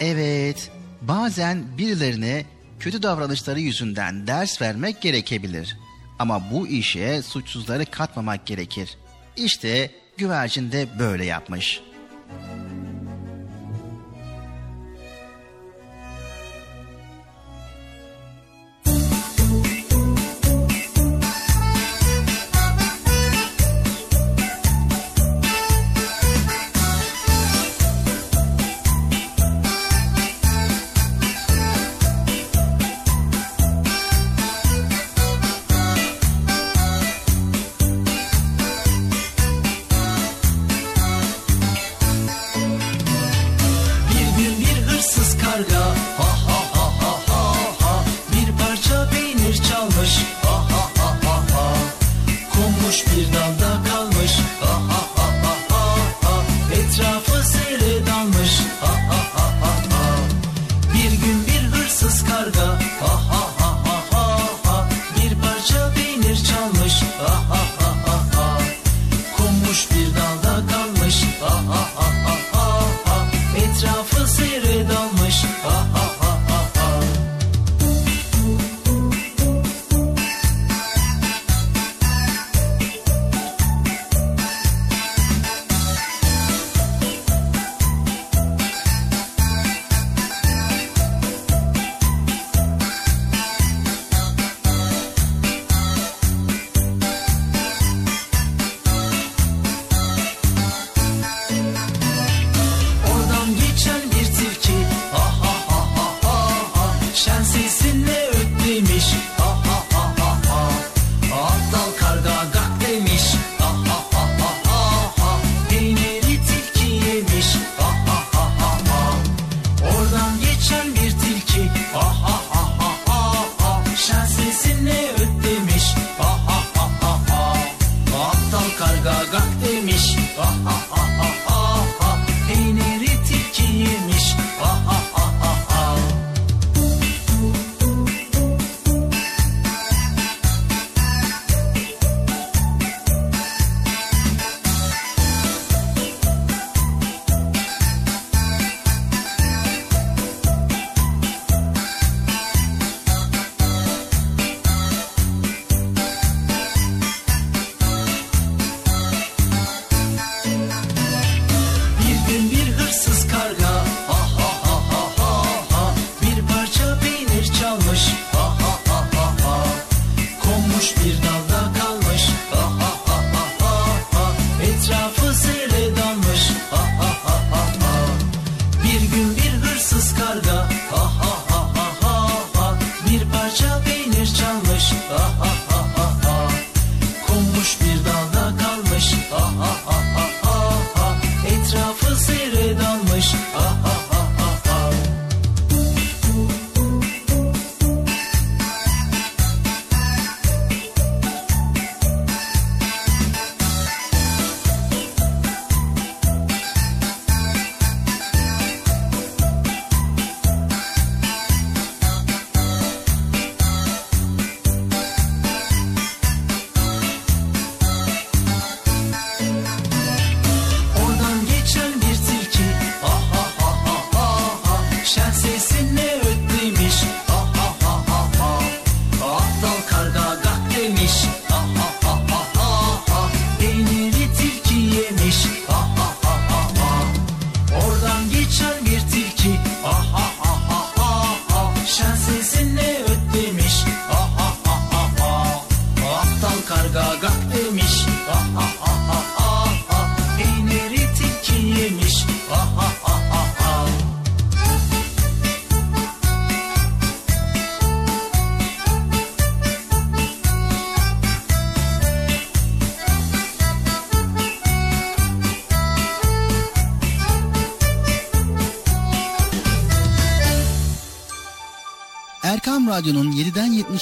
[SPEAKER 1] Evet, bazen birilerine kötü davranışları yüzünden ders vermek gerekebilir. Ama bu işe suçsuzları katmamak gerekir. İşte güvercin de böyle yapmış.''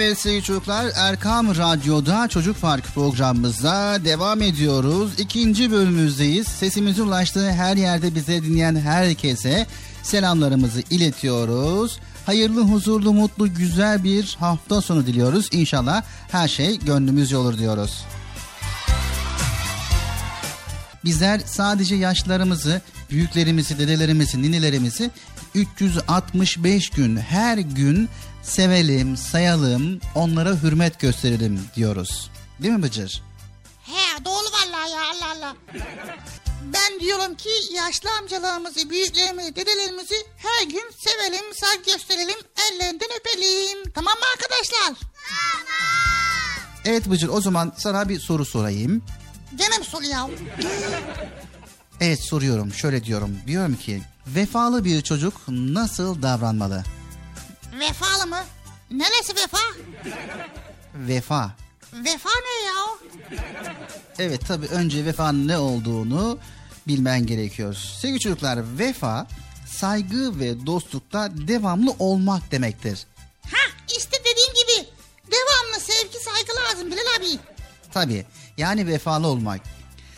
[SPEAKER 1] Evet sevgili çocuklar Erkam Radyo'da Çocuk Park programımızda devam ediyoruz. İkinci bölümümüzdeyiz. Sesimizin ulaştığı her yerde bize dinleyen herkese selamlarımızı iletiyoruz. Hayırlı, huzurlu, mutlu, güzel bir hafta sonu diliyoruz. İnşallah her şey gönlümüzce olur diyoruz. Bizler sadece yaşlarımızı, büyüklerimizi, dedelerimizi, ninelerimizi 365 gün her gün sevelim, sayalım, onlara hürmet gösterelim diyoruz. Değil mi Bıcır?
[SPEAKER 4] He doğru vallahi ya Allah Allah. Ben diyorum ki yaşlı amcalarımızı, büyüklerimizi, dedelerimizi her gün sevelim, saygı gösterelim, ellerinden öpelim. Tamam mı arkadaşlar?
[SPEAKER 1] Evet Bıcır o zaman sana bir soru sorayım.
[SPEAKER 4] Gene mi soru ya? *laughs*
[SPEAKER 1] Evet soruyorum şöyle diyorum. Diyorum ki vefalı bir çocuk nasıl davranmalı?
[SPEAKER 4] Vefalı mı? Neresi vefa?
[SPEAKER 1] Vefa.
[SPEAKER 4] Vefa ne ya?
[SPEAKER 1] Evet tabii önce vefanın ne olduğunu bilmen gerekiyor. Sevgili çocuklar vefa saygı ve dostlukta devamlı olmak demektir.
[SPEAKER 4] Ha işte dediğim gibi. Devamlı sevgi saygı lazım Bilal abi.
[SPEAKER 1] Tabii yani vefalı olmak.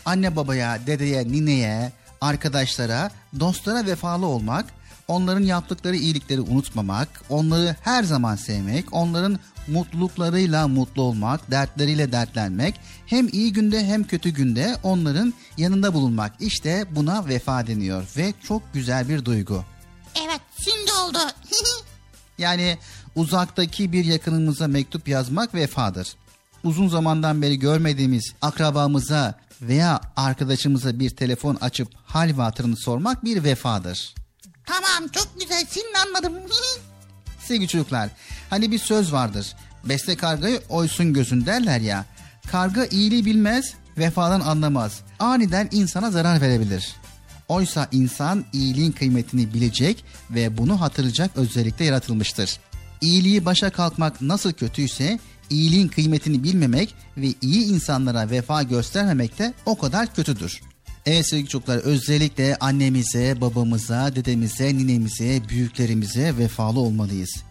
[SPEAKER 1] Anne babaya, dedeye, nineye, arkadaşlara, dostlara vefalı olmak, onların yaptıkları iyilikleri unutmamak, onları her zaman sevmek, onların mutluluklarıyla mutlu olmak, dertleriyle dertlenmek, hem iyi günde hem kötü günde onların yanında bulunmak. İşte buna vefa deniyor ve çok güzel bir duygu.
[SPEAKER 4] Evet şimdi oldu. *laughs*
[SPEAKER 1] Yani uzaktaki bir yakınımıza mektup yazmak vefadır. Uzun zamandan beri görmediğimiz akrabamıza veya arkadaşımıza bir telefon açıp hal ve hatırını sormak bir vefadır.
[SPEAKER 4] tamam çok güzel şimdi anladım. *laughs*
[SPEAKER 1] Sevgili çocuklar, hani bir söz vardır. Besle kargayı oysun gözün derler ya. Karga iyiliği bilmez, vefadan anlamaz. Aniden insana zarar verebilir. Oysa insan iyiliğin kıymetini bilecek ve bunu hatırlayacak özellikle yaratılmıştır. İyiliği başa kalkmak nasıl kötüyse iyiliğin kıymetini bilmemek ve iyi insanlara vefa göstermemek de o kadar kötüdür. Evet sevgili çocuklar özellikle annemize, babamıza, dedemize, ninemize, büyüklerimize vefalı olmalıyız.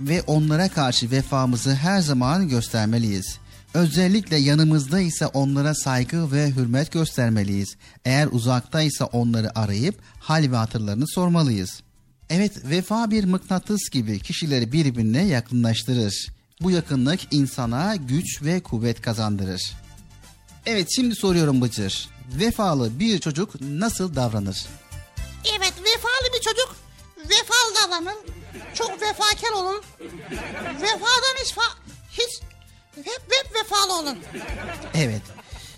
[SPEAKER 1] Ve onlara karşı vefamızı her zaman göstermeliyiz. Özellikle yanımızda ise onlara saygı ve hürmet göstermeliyiz. Eğer uzaktaysa onları arayıp hal ve hatırlarını sormalıyız. Evet vefa bir mıknatıs gibi kişileri birbirine yakınlaştırır. Bu yakınlık insana güç ve kuvvet kazandırır. Evet şimdi soruyorum Bıcır. Vefalı bir çocuk nasıl davranır?
[SPEAKER 4] evet vefalı bir çocuk vefalı davranır. çok vefakar olun. Vefadan hiç fa hiç hep hep vefalı olun.
[SPEAKER 1] Evet.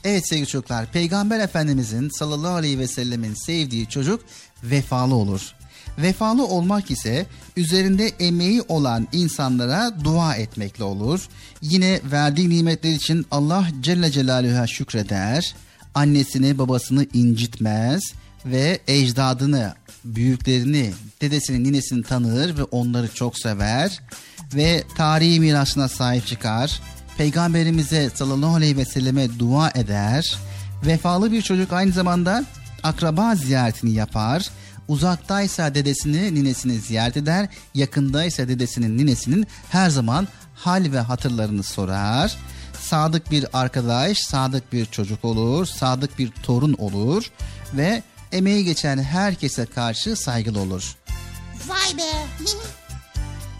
[SPEAKER 1] Evet sevgili çocuklar. Peygamber Efendimizin sallallahu aleyhi ve sellemin sevdiği çocuk vefalı olur. Vefalı olmak ise üzerinde emeği olan insanlara dua etmekle olur. Yine verdiği nimetler için Allah Celle Celaluhu'ya şükreder. Annesini babasını incitmez ve ecdadını, büyüklerini, dedesini, ninesini tanır ve onları çok sever ve tarihi mirasına sahip çıkar. Peygamberimize sallallahu aleyhi ve selleme dua eder. Vefalı bir çocuk aynı zamanda akraba ziyaretini yapar. Uzaktaysa dedesini, ninesini ziyaret eder. Yakındaysa dedesinin, ninesinin her zaman hal ve hatırlarını sorar. Sadık bir arkadaş, sadık bir çocuk olur, sadık bir torun olur ve emeği geçen herkese karşı saygılı olur.
[SPEAKER 4] Vay be.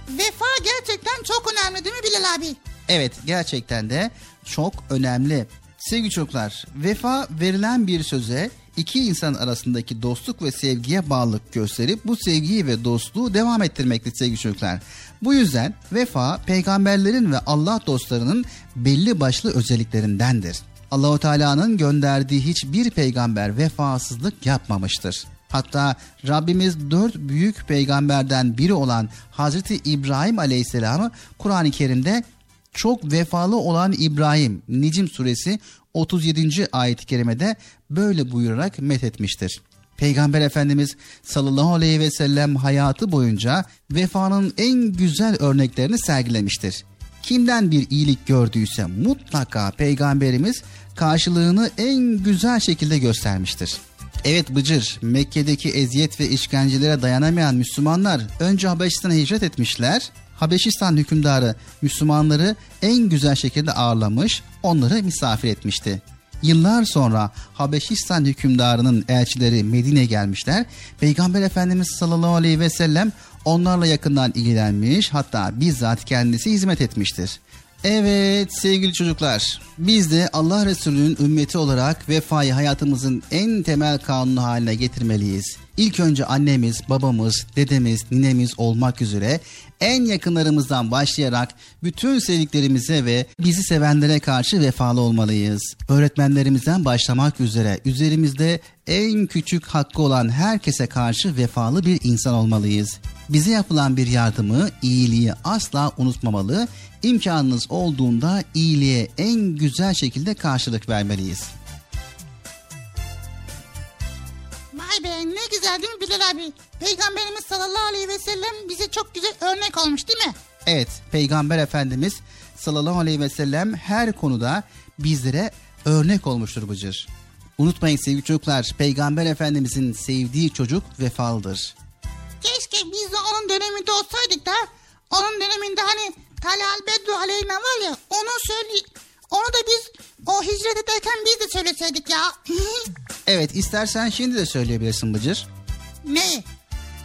[SPEAKER 4] *laughs* Vefa gerçekten çok önemli değil mi Bilal abi?
[SPEAKER 1] Evet gerçekten de çok önemli. Sevgili çocuklar, vefa verilen bir söze iki insan arasındaki dostluk ve sevgiye bağlılık gösterip bu sevgiyi ve dostluğu devam ettirmektir sevgili çocuklar. Bu yüzden vefa peygamberlerin ve Allah dostlarının belli başlı özelliklerindendir. Allahu Teala'nın gönderdiği hiçbir peygamber vefasızlık yapmamıştır. Hatta Rabbimiz dört büyük peygamberden biri olan Hazreti İbrahim Aleyhisselam'ı Kur'an-ı Kerim'de çok vefalı olan İbrahim Nicim suresi 37. ayet-i kerimede böyle buyurarak methetmiştir. Peygamber Efendimiz sallallahu aleyhi ve sellem hayatı boyunca vefanın en güzel örneklerini sergilemiştir. Kimden bir iyilik gördüyse mutlaka peygamberimiz karşılığını en güzel şekilde göstermiştir. Evet Bıcır, Mekke'deki eziyet ve işkencelere dayanamayan Müslümanlar önce Habeşistan'a hicret etmişler. Habeşistan hükümdarı Müslümanları en güzel şekilde ağırlamış, onları misafir etmişti. Yıllar sonra Habeşistan hükümdarının elçileri Medine gelmişler. Peygamber Efendimiz sallallahu aleyhi ve sellem onlarla yakından ilgilenmiş hatta bizzat kendisi hizmet etmiştir. Evet sevgili çocuklar biz de Allah Resulü'nün ümmeti olarak vefayı hayatımızın en temel kanunu haline getirmeliyiz. İlk önce annemiz, babamız, dedemiz, ninemiz olmak üzere en yakınlarımızdan başlayarak bütün sevdiklerimize ve bizi sevenlere karşı vefalı olmalıyız. Öğretmenlerimizden başlamak üzere üzerimizde en küçük hakkı olan herkese karşı vefalı bir insan olmalıyız. Bize yapılan bir yardımı, iyiliği asla unutmamalı, imkanınız olduğunda iyiliğe en güzel şekilde karşılık vermeliyiz.
[SPEAKER 4] Vay be ne güzel değil mi Bilal abi? Peygamberimiz sallallahu aleyhi ve sellem bize çok güzel örnek olmuş değil mi?
[SPEAKER 1] Evet, Peygamber Efendimiz sallallahu aleyhi ve sellem her konuda bizlere örnek olmuştur Bıcır. Unutmayın sevgili çocuklar, Peygamber Efendimizin sevdiği çocuk vefalıdır.
[SPEAKER 4] Keşke biz de onun döneminde olsaydık da onun döneminde hani Talal Bedru Aleyna var ya onu söyle onu da biz o hicret ederken biz de söyleseydik ya. *laughs*
[SPEAKER 1] Evet, istersen şimdi de söyleyebilirsin Bıcır.
[SPEAKER 4] ne?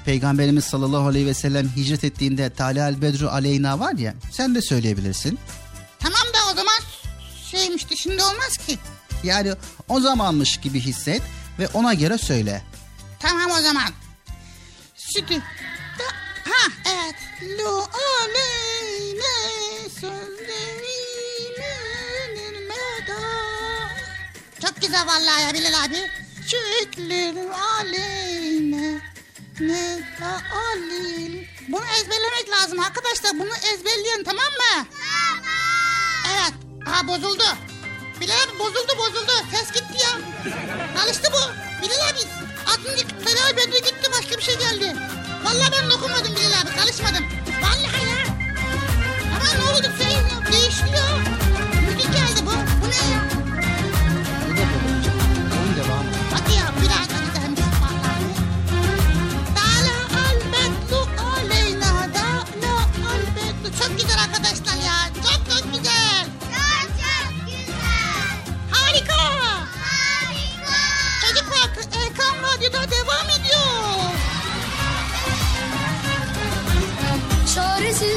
[SPEAKER 1] Peygamberimiz sallallahu aleyhi ve sellem hicret ettiğinde Talal Bedru Aleyna var ya, sen de söyleyebilirsin.
[SPEAKER 4] Tamam da o zaman şeymişti şimdi olmaz ki.
[SPEAKER 1] Yani o zamanmış gibi hisset ve ona göre söyle.
[SPEAKER 4] Tamam o zaman. Da, ha evet. Lu aleyne Çok güzel vallahi ya Bilal abi. Şükür aleyne ne alil. Bunu ezberlemek lazım arkadaşlar. Bunu ezberleyin tamam mı? Tamam. Evet. Aha bozuldu. Bilal abi bozuldu bozuldu. Ses gitti ya. Alıştı bu. Bilal abi. Aklım gitti. Talal Bedri gitti. Başka bir şey geldi. Vallahi ben dokunmadım Bilal abi. Karışmadım. Vallahi ya. Ama ne oldu? Şey ya. Sonrasız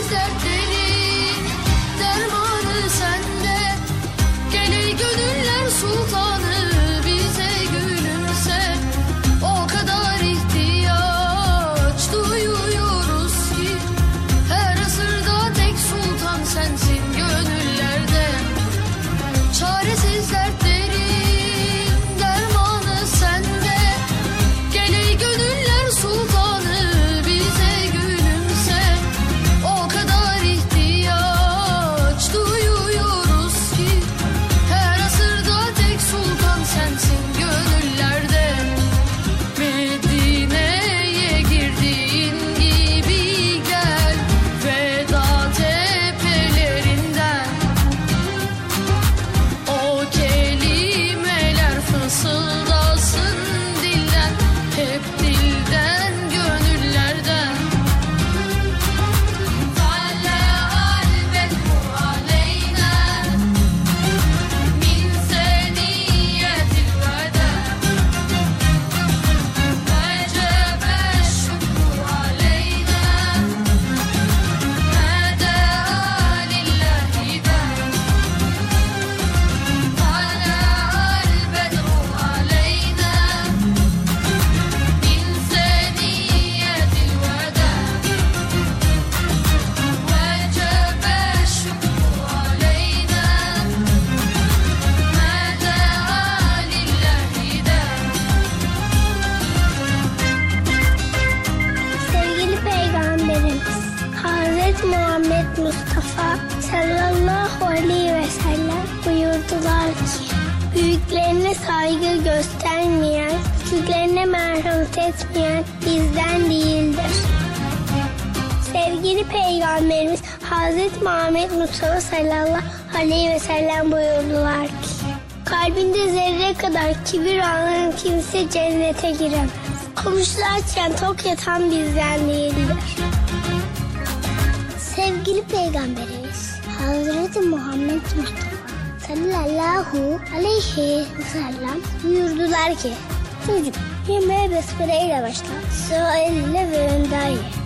[SPEAKER 4] Kibir olan kimse cennete giremez. Komşularken tok yatan bizden değildir. Sevgili Peygamberimiz Hazreti Muhammed Mustafa sallallahu aleyhi ve sellem buyurdular ki Çocuk yemeğe besmele ile başla. Sıra ile ve önden ye.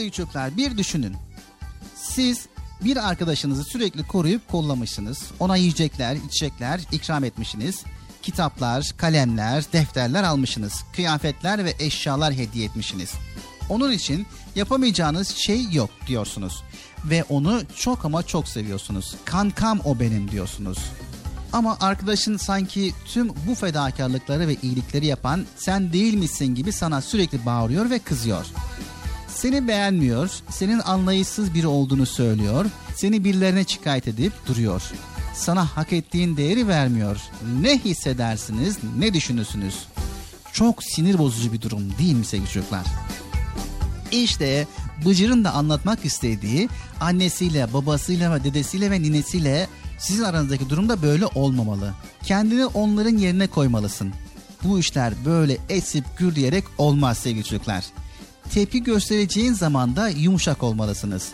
[SPEAKER 9] Selçuklar bir
[SPEAKER 1] düşünün. Siz bir arkadaşınızı sürekli koruyup kollamışsınız. Ona yiyecekler, içecekler ikram etmişsiniz. Kitaplar, kalemler, defterler almışsınız. Kıyafetler ve eşyalar hediye etmişsiniz. Onun için yapamayacağınız şey yok diyorsunuz. Ve onu çok ama çok seviyorsunuz. Kankam o benim diyorsunuz. Ama arkadaşın sanki tüm bu fedakarlıkları ve iyilikleri yapan sen değil misin gibi sana sürekli bağırıyor ve kızıyor. Seni beğenmiyor, senin anlayışsız biri olduğunu söylüyor, seni birilerine şikayet edip duruyor. Sana hak ettiğin değeri vermiyor. Ne hissedersiniz, ne düşünürsünüz? Çok sinir bozucu bir durum değil mi sevgili çocuklar? İşte Bıcır'ın da anlatmak istediği annesiyle, babasıyla ve dedesiyle ve ninesiyle sizin aranızdaki durumda böyle olmamalı. Kendini onların yerine koymalısın. Bu işler böyle esip gürleyerek olmaz sevgili çocuklar. Tepki göstereceğin zaman da yumuşak olmalısınız.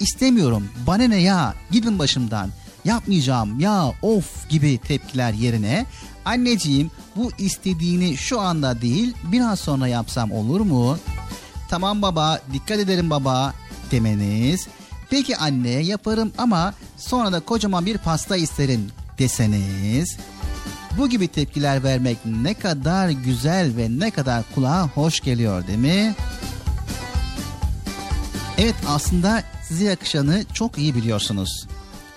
[SPEAKER 1] İstemiyorum, bana ne ya, gidin başımdan, yapmayacağım ya of gibi tepkiler yerine anneciğim bu istediğini şu anda değil biraz sonra yapsam olur mu? Tamam baba dikkat ederim baba demeniz. Peki anne yaparım ama sonra da kocaman bir pasta isterim deseniz. Bu gibi tepkiler vermek ne kadar güzel ve ne kadar kulağa hoş geliyor değil mi? Evet aslında size yakışanı çok iyi biliyorsunuz.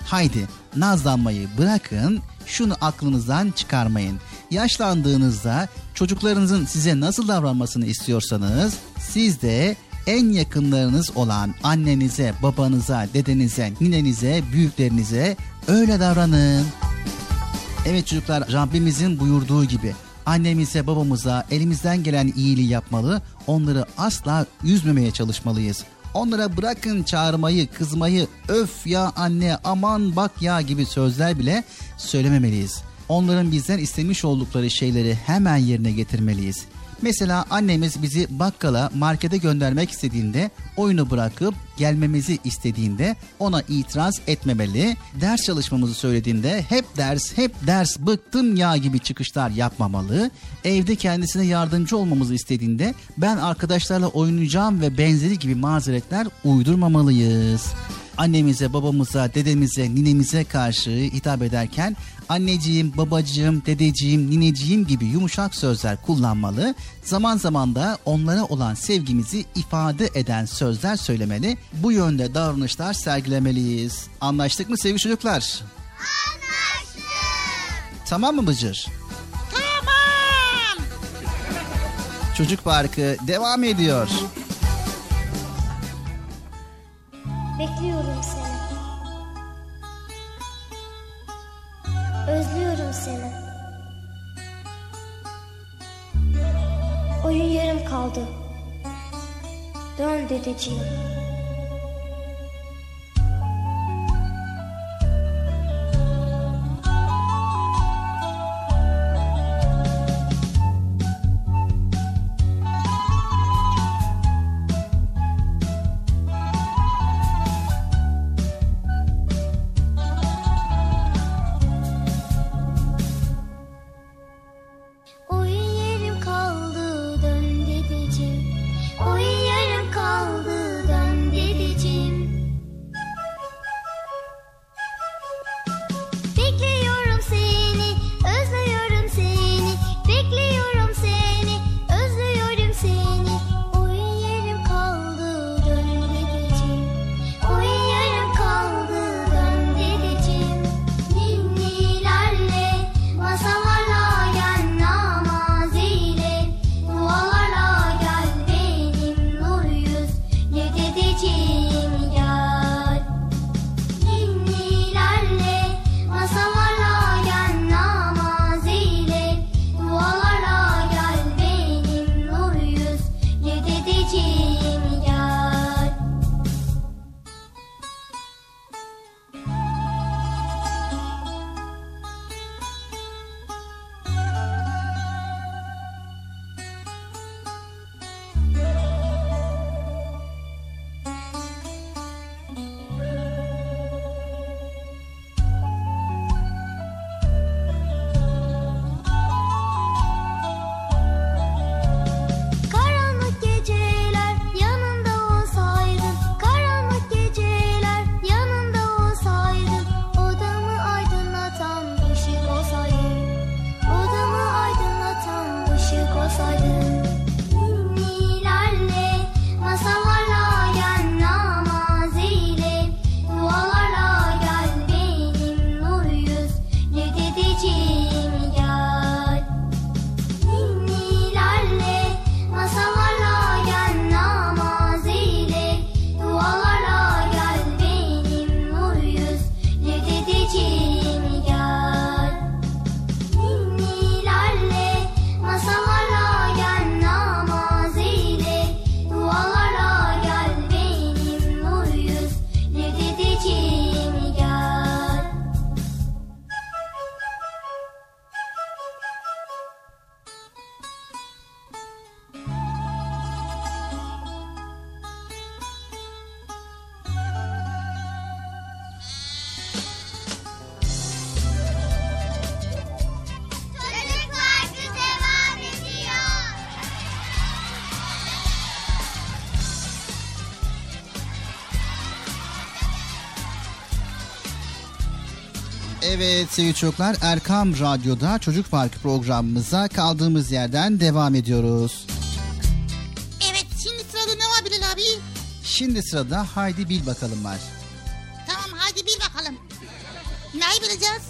[SPEAKER 1] Haydi nazlanmayı bırakın, şunu aklınızdan çıkarmayın. Yaşlandığınızda çocuklarınızın size nasıl davranmasını istiyorsanız siz de en yakınlarınız olan annenize, babanıza, dedenize, ninenize, büyüklerinize öyle davranın. Evet çocuklar Rabbimizin buyurduğu gibi annemize babamıza elimizden gelen iyiliği yapmalı onları asla üzmemeye çalışmalıyız. Onlara bırakın çağırmayı, kızmayı, öf ya anne, aman bak ya gibi sözler bile söylememeliyiz. Onların bizden istemiş oldukları şeyleri hemen yerine getirmeliyiz. Mesela annemiz bizi bakkala, markete göndermek istediğinde, oyunu bırakıp gelmemizi istediğinde ona itiraz etmemeli. Ders çalışmamızı söylediğinde hep ders, hep ders, bıktım ya gibi çıkışlar yapmamalı. Evde kendisine yardımcı olmamızı istediğinde ben arkadaşlarla oynayacağım ve benzeri gibi mazeretler uydurmamalıyız annemize, babamıza, dedemize, ninemize karşı hitap ederken anneciğim, babacığım, dedeciğim, nineciğim gibi yumuşak sözler kullanmalı. Zaman zaman da onlara olan sevgimizi ifade eden sözler söylemeli. Bu yönde davranışlar sergilemeliyiz. Anlaştık mı sevgili çocuklar? Anlaştık. Tamam mı Bıcır?
[SPEAKER 4] Tamam.
[SPEAKER 1] Çocuk Parkı devam ediyor.
[SPEAKER 8] Bekliyorum seni. Özlüyorum seni. Oyun yarım kaldı. Dön dedeciğim.
[SPEAKER 1] Evet sevgili çocuklar Erkam Radyo'da Çocuk Parkı programımıza kaldığımız yerden devam ediyoruz.
[SPEAKER 4] Evet şimdi sırada ne var Bilal abi?
[SPEAKER 1] Şimdi sırada Haydi Bil Bakalım var.
[SPEAKER 4] Tamam hadi bil bakalım. Neyi bileceğiz?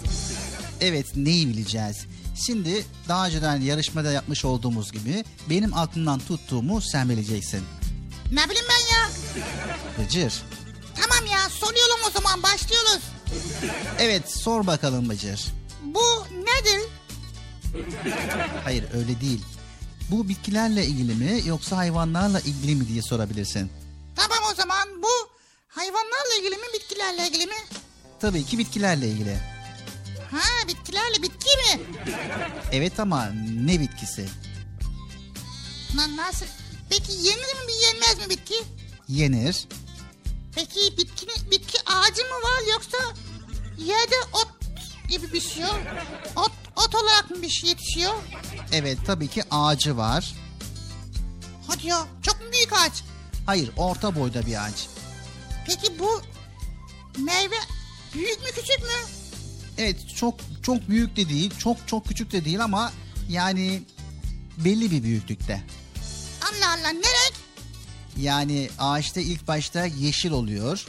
[SPEAKER 1] Evet neyi bileceğiz? Şimdi daha önceden yarışmada yapmış olduğumuz gibi benim aklımdan tuttuğumu sen bileceksin.
[SPEAKER 4] Ne bileyim ben ya.
[SPEAKER 1] Bıcır.
[SPEAKER 4] Tamam ya soruyorum o zaman başlıyoruz.
[SPEAKER 1] Evet sor bakalım Bıcır.
[SPEAKER 4] Bu nedir?
[SPEAKER 1] Hayır öyle değil. Bu bitkilerle ilgili mi yoksa hayvanlarla ilgili mi diye sorabilirsin.
[SPEAKER 4] Tamam o zaman bu hayvanlarla ilgili mi bitkilerle ilgili mi?
[SPEAKER 1] Tabii ki bitkilerle ilgili.
[SPEAKER 4] Ha bitkilerle bitki mi?
[SPEAKER 1] Evet ama ne bitkisi?
[SPEAKER 4] Lan nasıl? Peki yenir mi yenmez mi bitki?
[SPEAKER 1] Yenir.
[SPEAKER 4] Peki bitki, bitki ağacı mı var yoksa yerde ot gibi bir şey yok? Ot, ot olarak mı bir şey yetişiyor?
[SPEAKER 1] Evet tabii ki ağacı var.
[SPEAKER 4] Hadi ya çok mu büyük ağaç?
[SPEAKER 1] Hayır orta boyda bir ağaç.
[SPEAKER 4] Peki bu meyve büyük mü küçük mü?
[SPEAKER 1] Evet çok çok büyük de değil çok çok küçük de değil ama yani belli bir büyüklükte.
[SPEAKER 4] Allah Allah ne renk?
[SPEAKER 1] Yani ağaçta ilk başta yeşil oluyor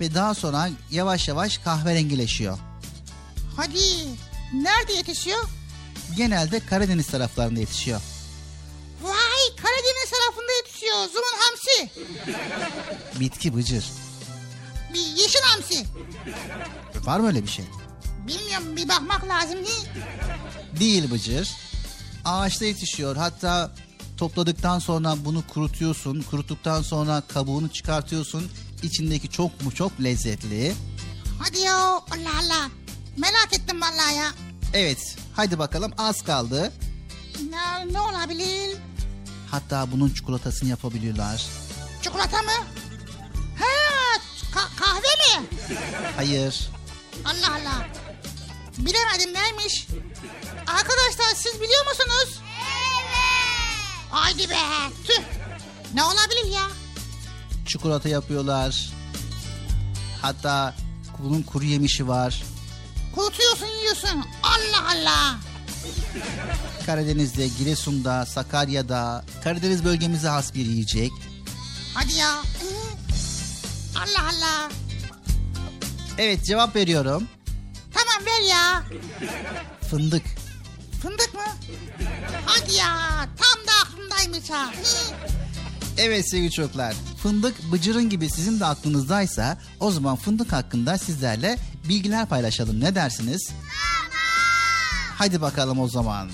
[SPEAKER 1] ve daha sonra yavaş yavaş kahverengileşiyor.
[SPEAKER 4] Hadi nerede yetişiyor?
[SPEAKER 1] Genelde Karadeniz taraflarında yetişiyor.
[SPEAKER 4] Vay Karadeniz tarafında yetişiyor. Zumun hamsi.
[SPEAKER 1] Bitki bıcır.
[SPEAKER 4] Bir yeşil hamsi.
[SPEAKER 1] Var mı öyle bir şey?
[SPEAKER 4] Bilmiyorum bir bakmak lazım değil.
[SPEAKER 1] Değil bıcır. Ağaçta yetişiyor. Hatta topladıktan sonra bunu kurutuyorsun. Kuruttuktan sonra kabuğunu çıkartıyorsun. İçindeki çok mu çok lezzetli.
[SPEAKER 4] Hadi ya Allah Allah. Merak ettim vallahi ya.
[SPEAKER 1] Evet hadi bakalım az kaldı.
[SPEAKER 4] Ne, ne olabilir?
[SPEAKER 1] Hatta bunun çikolatasını yapabiliyorlar.
[SPEAKER 4] Çikolata mı? Ha ka- kahve mi?
[SPEAKER 1] Hayır.
[SPEAKER 4] Allah Allah. Bilemedim neymiş? Arkadaşlar siz biliyor musunuz? Evet. Haydi be. Tüh. Ne olabilir ya?
[SPEAKER 1] Çikolata yapıyorlar. Hatta bunun kuru yemişi var.
[SPEAKER 4] Kurutuyorsun yiyorsun. Allah Allah.
[SPEAKER 1] Karadeniz'de, Giresun'da, Sakarya'da, Karadeniz bölgemize has bir yiyecek.
[SPEAKER 4] Hadi ya. Allah Allah.
[SPEAKER 1] Evet cevap veriyorum.
[SPEAKER 4] Tamam ver ya.
[SPEAKER 1] Fındık.
[SPEAKER 4] Fındık mı? Hadi ya. Tam da aklımdaymış ha.
[SPEAKER 1] Evet sevgili çocuklar. Fındık bıcırın gibi sizin de aklınızdaysa o zaman fındık hakkında sizlerle bilgiler paylaşalım. Ne dersiniz? Hadi bakalım o zaman.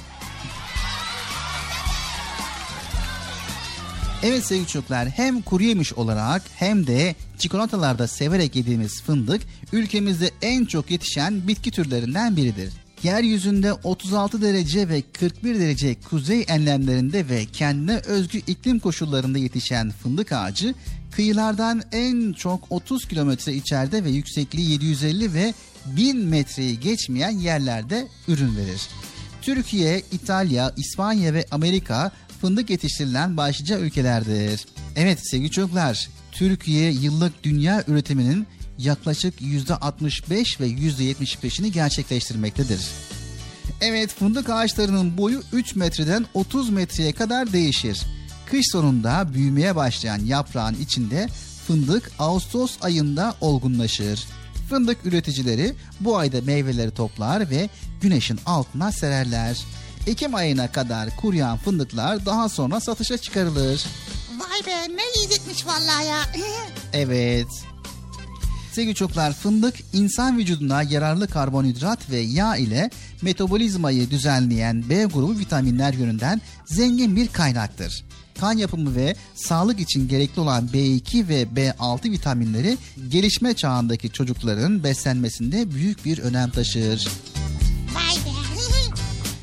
[SPEAKER 1] Evet sevgili çocuklar hem kuru yemiş olarak hem de çikolatalarda severek yediğimiz fındık ülkemizde en çok yetişen bitki türlerinden biridir. Yeryüzünde 36 derece ve 41 derece kuzey enlemlerinde ve kendine özgü iklim koşullarında yetişen fındık ağacı kıyılardan en çok 30 kilometre içeride ve yüksekliği 750 ve 1000 metreyi geçmeyen yerlerde ürün verir. Türkiye, İtalya, İspanya ve Amerika fındık yetiştirilen başlıca ülkelerdir. Evet sevgili çocuklar, Türkiye yıllık dünya üretiminin yaklaşık %65 ve %75'ini gerçekleştirmektedir. Evet fındık ağaçlarının boyu 3 metreden 30 metreye kadar değişir. Kış sonunda büyümeye başlayan yaprağın içinde fındık Ağustos ayında olgunlaşır. Fındık üreticileri bu ayda meyveleri toplar ve güneşin altına sererler. Ekim ayına kadar kuruyan fındıklar daha sonra satışa çıkarılır.
[SPEAKER 4] Vay be ne yiyecekmiş vallahi ya.
[SPEAKER 1] Evet. Sevgili çocuklar fındık insan vücuduna yararlı karbonhidrat ve yağ ile metabolizmayı düzenleyen B grubu vitaminler yönünden zengin bir kaynaktır. Kan yapımı ve sağlık için gerekli olan B2 ve B6 vitaminleri gelişme çağındaki çocukların beslenmesinde büyük bir önem taşır.
[SPEAKER 4] Vay be.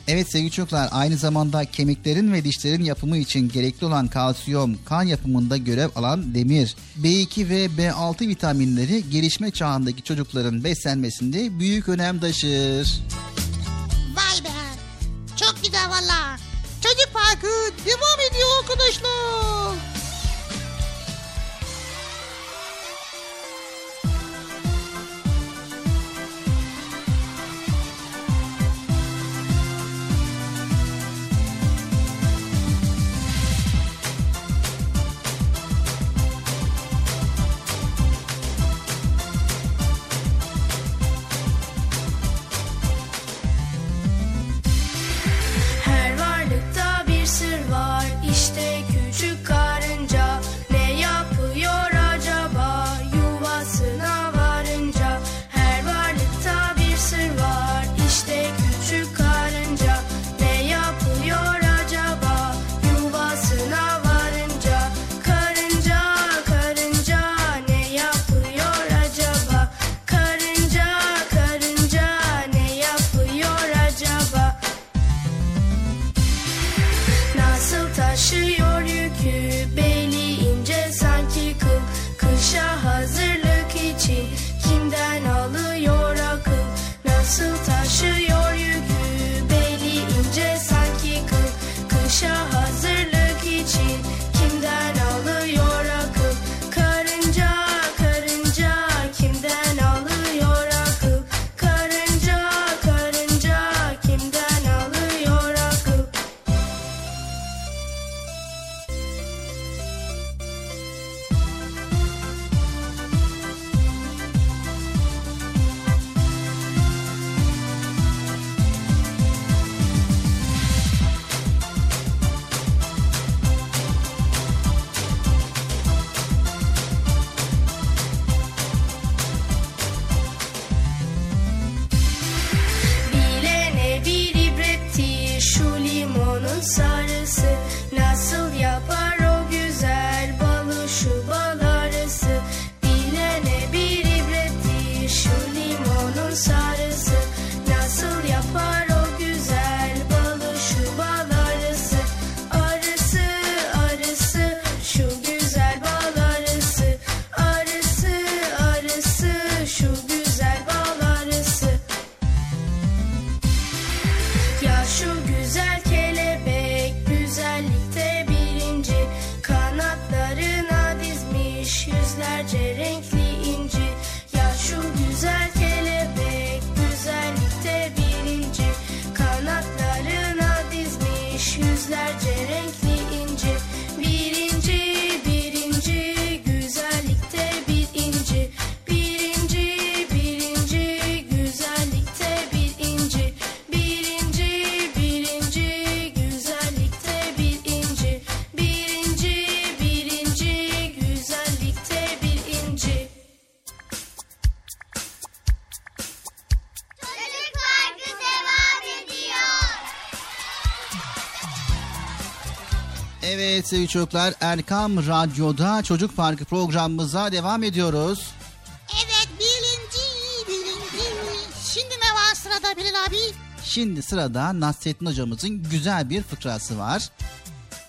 [SPEAKER 1] Evet sevgili çocuklar aynı zamanda kemiklerin ve dişlerin yapımı için gerekli olan kalsiyum, kan yapımında görev alan demir, B2 ve B6 vitaminleri gelişme çağındaki çocukların beslenmesinde büyük önem taşır.
[SPEAKER 4] Vay be. Çok güzel valla. Çocuk Parkı devam ediyor arkadaşlar.
[SPEAKER 1] Evet sevgili çocuklar Erkam Radyo'da Çocuk Parkı programımıza devam ediyoruz.
[SPEAKER 4] Evet birinci birinci. Şimdi ne var sırada Bilal abi?
[SPEAKER 1] Şimdi sırada Nasrettin hocamızın güzel bir fıkrası var.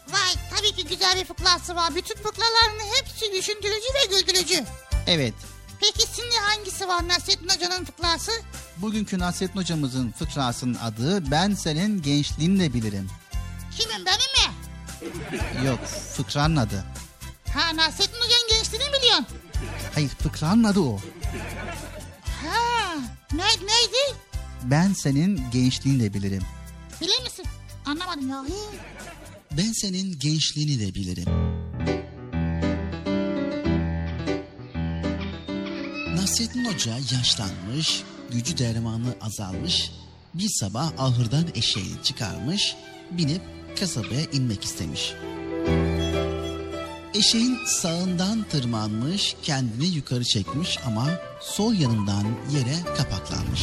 [SPEAKER 4] Vay tabii ki güzel bir fıkrası var. Bütün fıkraların hepsi düşündürücü ve güldürücü.
[SPEAKER 1] Evet
[SPEAKER 4] Peki şimdi hangisi var Nasrettin Hoca'nın fıkrası?
[SPEAKER 1] bugünkü Nasrettin hocamızın fıkrasının adı Ben Senin Gençliğinle Bilirim.
[SPEAKER 4] Kimin benim?
[SPEAKER 1] Yok fıkranın adı.
[SPEAKER 4] Ha Nasrettin Hoca'nın gençliğini biliyorsun.
[SPEAKER 1] Hayır fıkranın adı o.
[SPEAKER 4] Ha ne, neydi?
[SPEAKER 1] Ben senin gençliğini de bilirim.
[SPEAKER 4] Bilir misin? Anlamadım ya.
[SPEAKER 1] Ben senin gençliğini de bilirim. Nasrettin Hoca yaşlanmış, gücü dermanı azalmış. Bir sabah ahırdan eşeğini çıkarmış, binip kasabaya inmek istemiş. Eşeğin sağından tırmanmış, kendini yukarı çekmiş ama sol yanından yere kapaklanmış.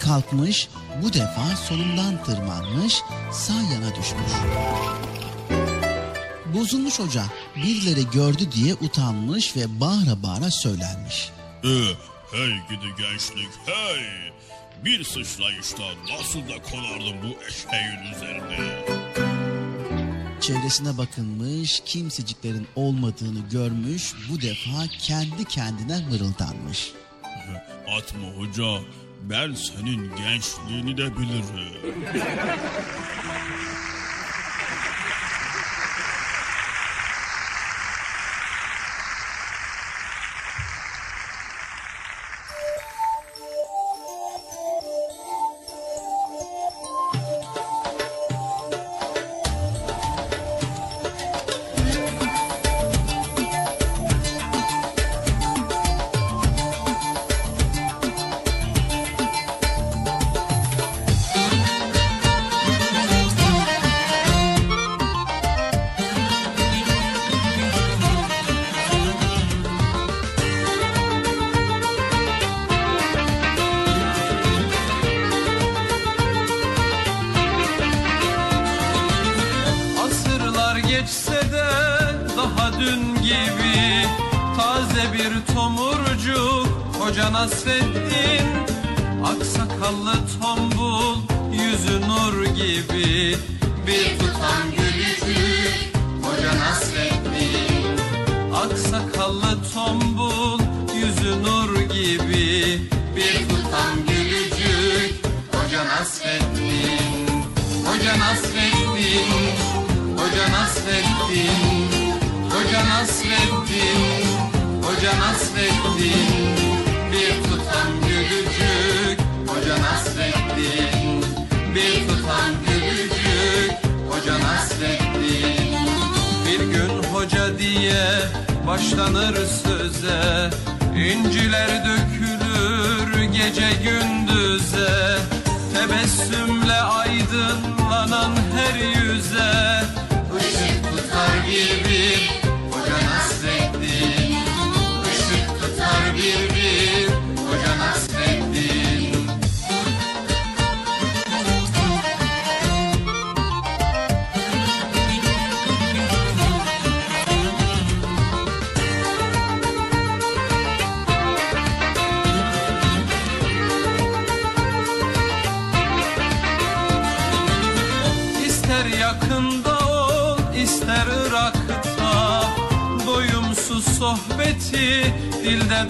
[SPEAKER 1] Kalkmış, bu defa solundan tırmanmış, sağ yana düşmüş. Bozulmuş hoca birileri gördü diye utanmış ve bağıra bağıra söylenmiş.
[SPEAKER 10] Ee, hey gidi gençlik hey. Bir sıçrayışta nasıl da konardım bu eşeğin üzerine.
[SPEAKER 1] Çevresine bakınmış, kimseciklerin olmadığını görmüş, bu defa kendi kendine mırıldanmış. *laughs*
[SPEAKER 10] Atma hoca ben senin gençliğini de bilirim. *laughs*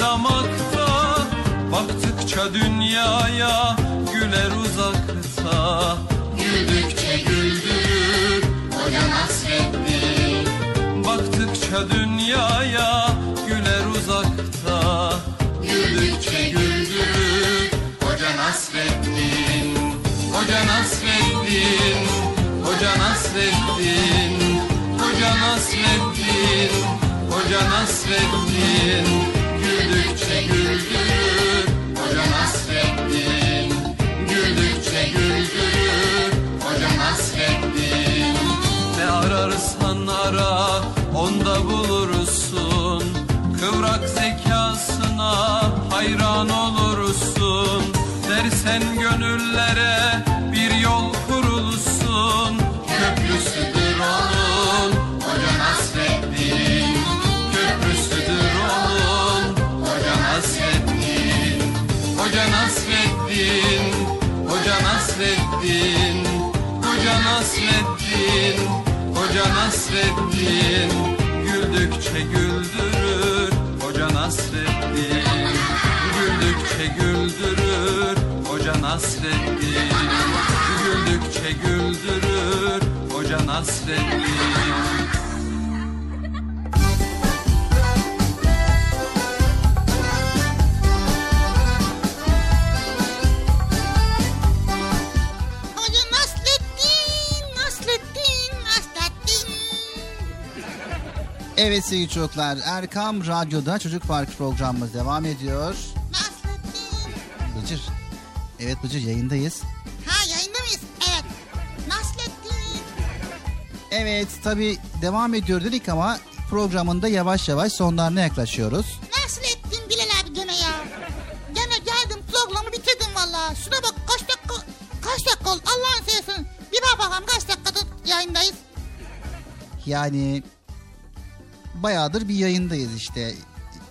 [SPEAKER 11] damakta Baktıkça dünyaya güler uzakta. Güldükçe güldürür o da hasretli Baktıkça dünyaya güler uzakta. Güldükçe güldürür hoca Nasreddin
[SPEAKER 10] Hoca Nasreddin Hoca Nasreddin Hoca Nasreddin Hoca Nasreddin, Hoca Nasreddin. Dersen gönüllere bir yol kurulsun. Köprüsüdür onun Hoca Nasreddin Köprüsüdür onun Hoca Nasreddin Hoca Nasreddin Hoca Nasreddin. Hoca Nasreddin Hoca Nasreddin. Güldükçe güldürür Nasreddin Güldükçe güldürür Hoca Nasreddin Hoca Nasreddin,
[SPEAKER 4] Nasreddin, Nasreddin.
[SPEAKER 1] Evet sevgili çocuklar Erkam Radyo'da Çocuk Park programımız devam ediyor. Evet Bıcır yayındayız.
[SPEAKER 4] Ha yayında mıyız? Evet. Nasreddin.
[SPEAKER 1] Evet tabi devam ediyor dedik ama programında yavaş yavaş sonlarına yaklaşıyoruz.
[SPEAKER 4] Nasreddin Bilal abi gene ya. Gene geldim programı bitirdim valla. Şuna bak kaç dakika kaç dakika oldu Allah'ın seversen. Bir bak bakalım kaç dakikadır yayındayız.
[SPEAKER 1] Yani bayağıdır bir yayındayız işte.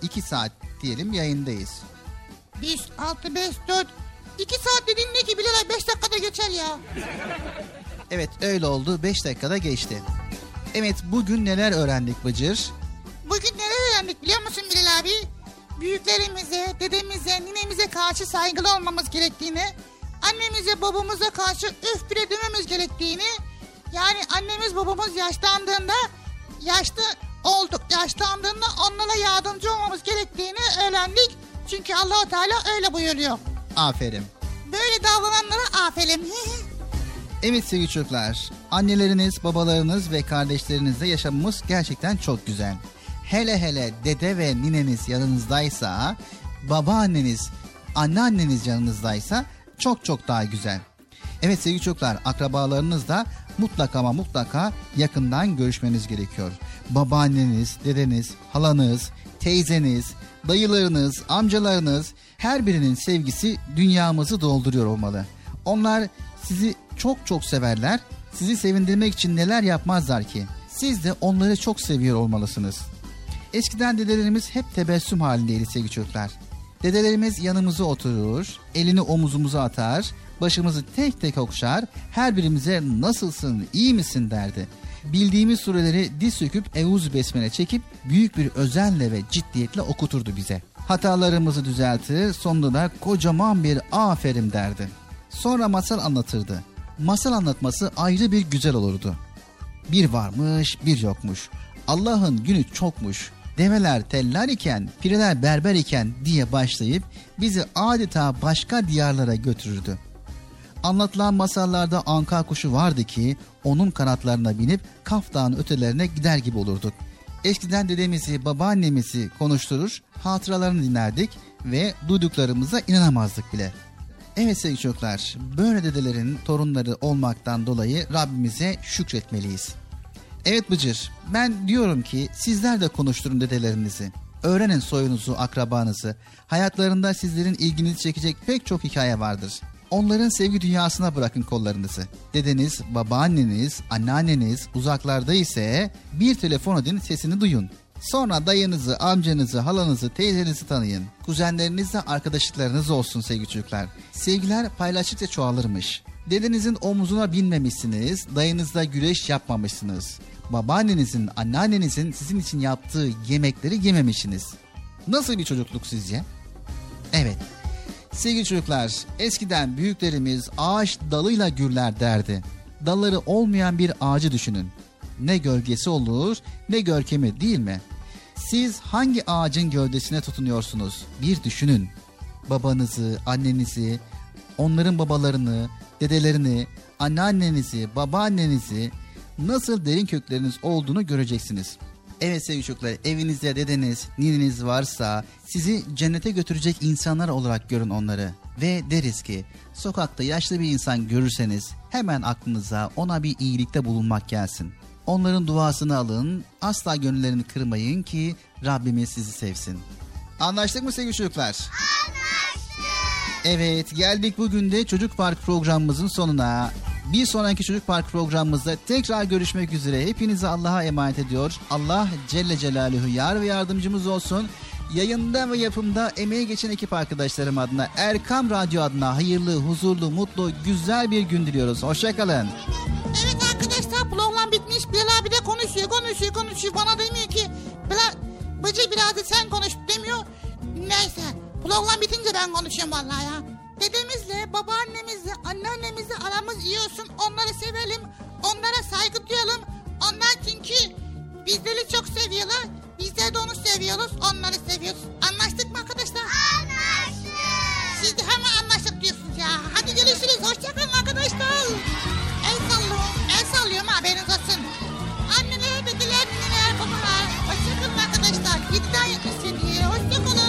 [SPEAKER 1] iki saat diyelim yayındayız.
[SPEAKER 4] 1, 6, 5, 4. 2 saat dediğin ne ki Bilal 5 dakikada geçer ya.
[SPEAKER 1] Evet öyle oldu 5 dakikada geçti. Evet bugün neler öğrendik Bıcır?
[SPEAKER 4] Bugün neler öğrendik biliyor musun Bilal abi? Büyüklerimize, dedemize, ninemize karşı saygılı olmamız gerektiğini, annemize, babamıza karşı öf bile dememiz gerektiğini, yani annemiz babamız yaşlandığında, yaşlı olduk, yaşlandığında onlara yardımcı olmamız gerektiğini öğrendik. Çünkü allah Teala öyle buyuruyor.
[SPEAKER 1] Aferin.
[SPEAKER 4] Böyle davrananlara aferin. *laughs*
[SPEAKER 1] Evet sevgili çocuklar, anneleriniz, babalarınız ve kardeşlerinizle yaşamımız gerçekten çok güzel. Hele hele dede ve nineniz yanınızdaysa, babaanneniz, anneanneniz yanınızdaysa çok çok daha güzel. Evet sevgili çocuklar, akrabalarınızla mutlaka ama mutlaka yakından görüşmeniz gerekiyor. Babaanneniz, dedeniz, halanız, teyzeniz, dayılarınız, amcalarınız her birinin sevgisi dünyamızı dolduruyor olmalı. Onlar sizi çok çok severler. Sizi sevindirmek için neler yapmazlar ki? Siz de onları çok seviyor olmalısınız. Eskiden dedelerimiz hep tebessüm halindeydi sevgili çocuklar. Dedelerimiz yanımıza oturur, elini omuzumuza atar, başımızı tek tek okşar, her birimize nasılsın, iyi misin derdi. Bildiğimiz sureleri diz söküp Eûzü Besmele çekip büyük bir özenle ve ciddiyetle okuturdu bize. Hatalarımızı düzeltir, sonunda da kocaman bir aferin derdi. Sonra masal anlatırdı. Masal anlatması ayrı bir güzel olurdu. Bir varmış, bir yokmuş. Allah'ın günü çokmuş. Develer teller iken, pireler berber iken diye başlayıp bizi adeta başka diyarlara götürürdü. Anlatılan masallarda anka kuşu vardı ki onun kanatlarına binip Kaf ötelerine gider gibi olurduk. Eskiden dedemizi, babaannemizi konuşturur, hatıralarını dinlerdik ve duyduklarımıza inanamazdık bile. Evet sevgili çocuklar, böyle dedelerin torunları olmaktan dolayı Rabbimize şükretmeliyiz. Evet Bıcır, ben diyorum ki sizler de konuşturun dedelerinizi. Öğrenin soyunuzu, akrabanızı. Hayatlarında sizlerin ilginizi çekecek pek çok hikaye vardır. Onların sevgi dünyasına bırakın kollarınızı. Dedeniz, babaanneniz, anneanneniz uzaklarda ise bir telefon edin sesini duyun. Sonra dayınızı, amcanızı, halanızı, teyzenizi tanıyın. Kuzenlerinizle arkadaşlıklarınız olsun sevgili çocuklar. Sevgiler paylaştıkça çoğalırmış. Dedenizin omuzuna binmemişsiniz, dayınızla güreş yapmamışsınız. Babaannenizin, anneannenizin sizin için yaptığı yemekleri yememişsiniz. Nasıl bir çocukluk sizce? Evet. Sevgili çocuklar, eskiden büyüklerimiz ağaç dalıyla gürler derdi. Dalları olmayan bir ağacı düşünün. Ne gölgesi olur, ne görkemi değil mi? Siz hangi ağacın gövdesine tutunuyorsunuz? Bir düşünün. Babanızı, annenizi, onların babalarını, dedelerini, anneannenizi, babaannenizi nasıl derin kökleriniz olduğunu göreceksiniz.'' Evet sevgili çocuklar evinizde dedeniz, nineniz varsa sizi cennete götürecek insanlar olarak görün onları. Ve deriz ki sokakta yaşlı bir insan görürseniz hemen aklınıza ona bir iyilikte bulunmak gelsin. Onların duasını alın, asla gönüllerini kırmayın ki Rabbimiz sizi sevsin. Anlaştık mı sevgili çocuklar? Anlaştık. Evet geldik bugün de Çocuk Park programımızın sonuna. Bir sonraki Çocuk Park programımızda tekrar görüşmek üzere. Hepinizi Allah'a emanet ediyor. Allah Celle Celaluhu yar ve yardımcımız olsun. Yayında ve yapımda emeği geçen ekip arkadaşlarım adına Erkam Radyo adına hayırlı, huzurlu, mutlu, güzel bir gün diliyoruz. Hoşçakalın.
[SPEAKER 7] Evet arkadaşlar program bitmiş. Bilal abi de konuşuyor, konuşuyor, konuşuyor. Bana demiyor ki Bilal, Bıcı biraz da sen konuş demiyor. Neyse program bitince ben konuşuyorum vallahi ya. Dedemizle, babaannemizle, anneannemizle aramız iyi olsun. Onları sevelim, onlara saygı duyalım. Onlar çünkü bizleri çok seviyorlar. Bizler de onu seviyoruz, onları seviyoruz. Anlaştık mı arkadaşlar? Anlaştık. Siz de hemen anlaştık diyorsunuz ya. Hadi görüşürüz, hoşçakalın arkadaşlar. El sallıyorum, el sallıyorum haberiniz olsun. Anneler, bedeler, nineler, babalar. Hoşçakalın arkadaşlar. Gidin daha yakın. Hoşçakalın.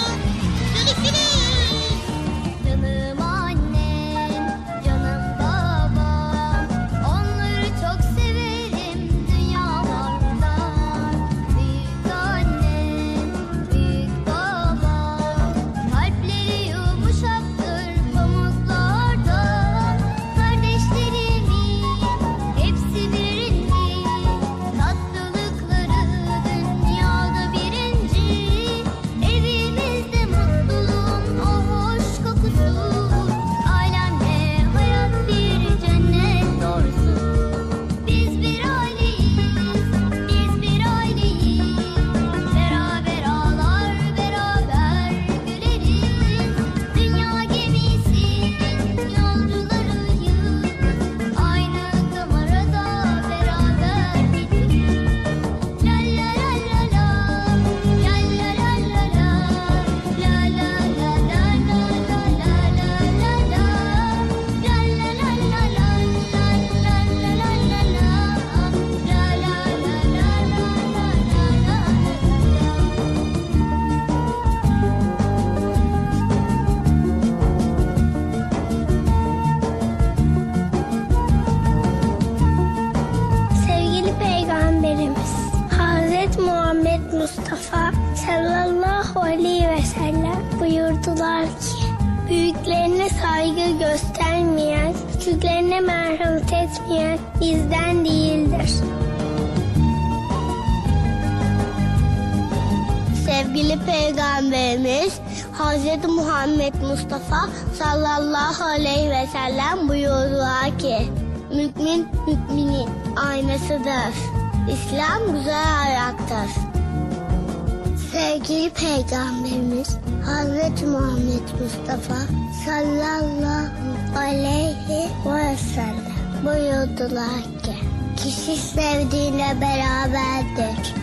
[SPEAKER 7] Büyüklerine saygı göstermeyen, küçüklerine merhamet etmeyen bizden değildir. Sevgili Peygamberimiz Hazreti Muhammed Mustafa sallallahu aleyhi ve sellem buyurdular ki Mümin müminin aynasıdır. İslam güzel ayaktır. Sevgili Peygamberimiz Hazreti Muhammed Mustafa sallallahu aleyhi ve sellem buyurdular ki kişi sevdiğine beraberdir.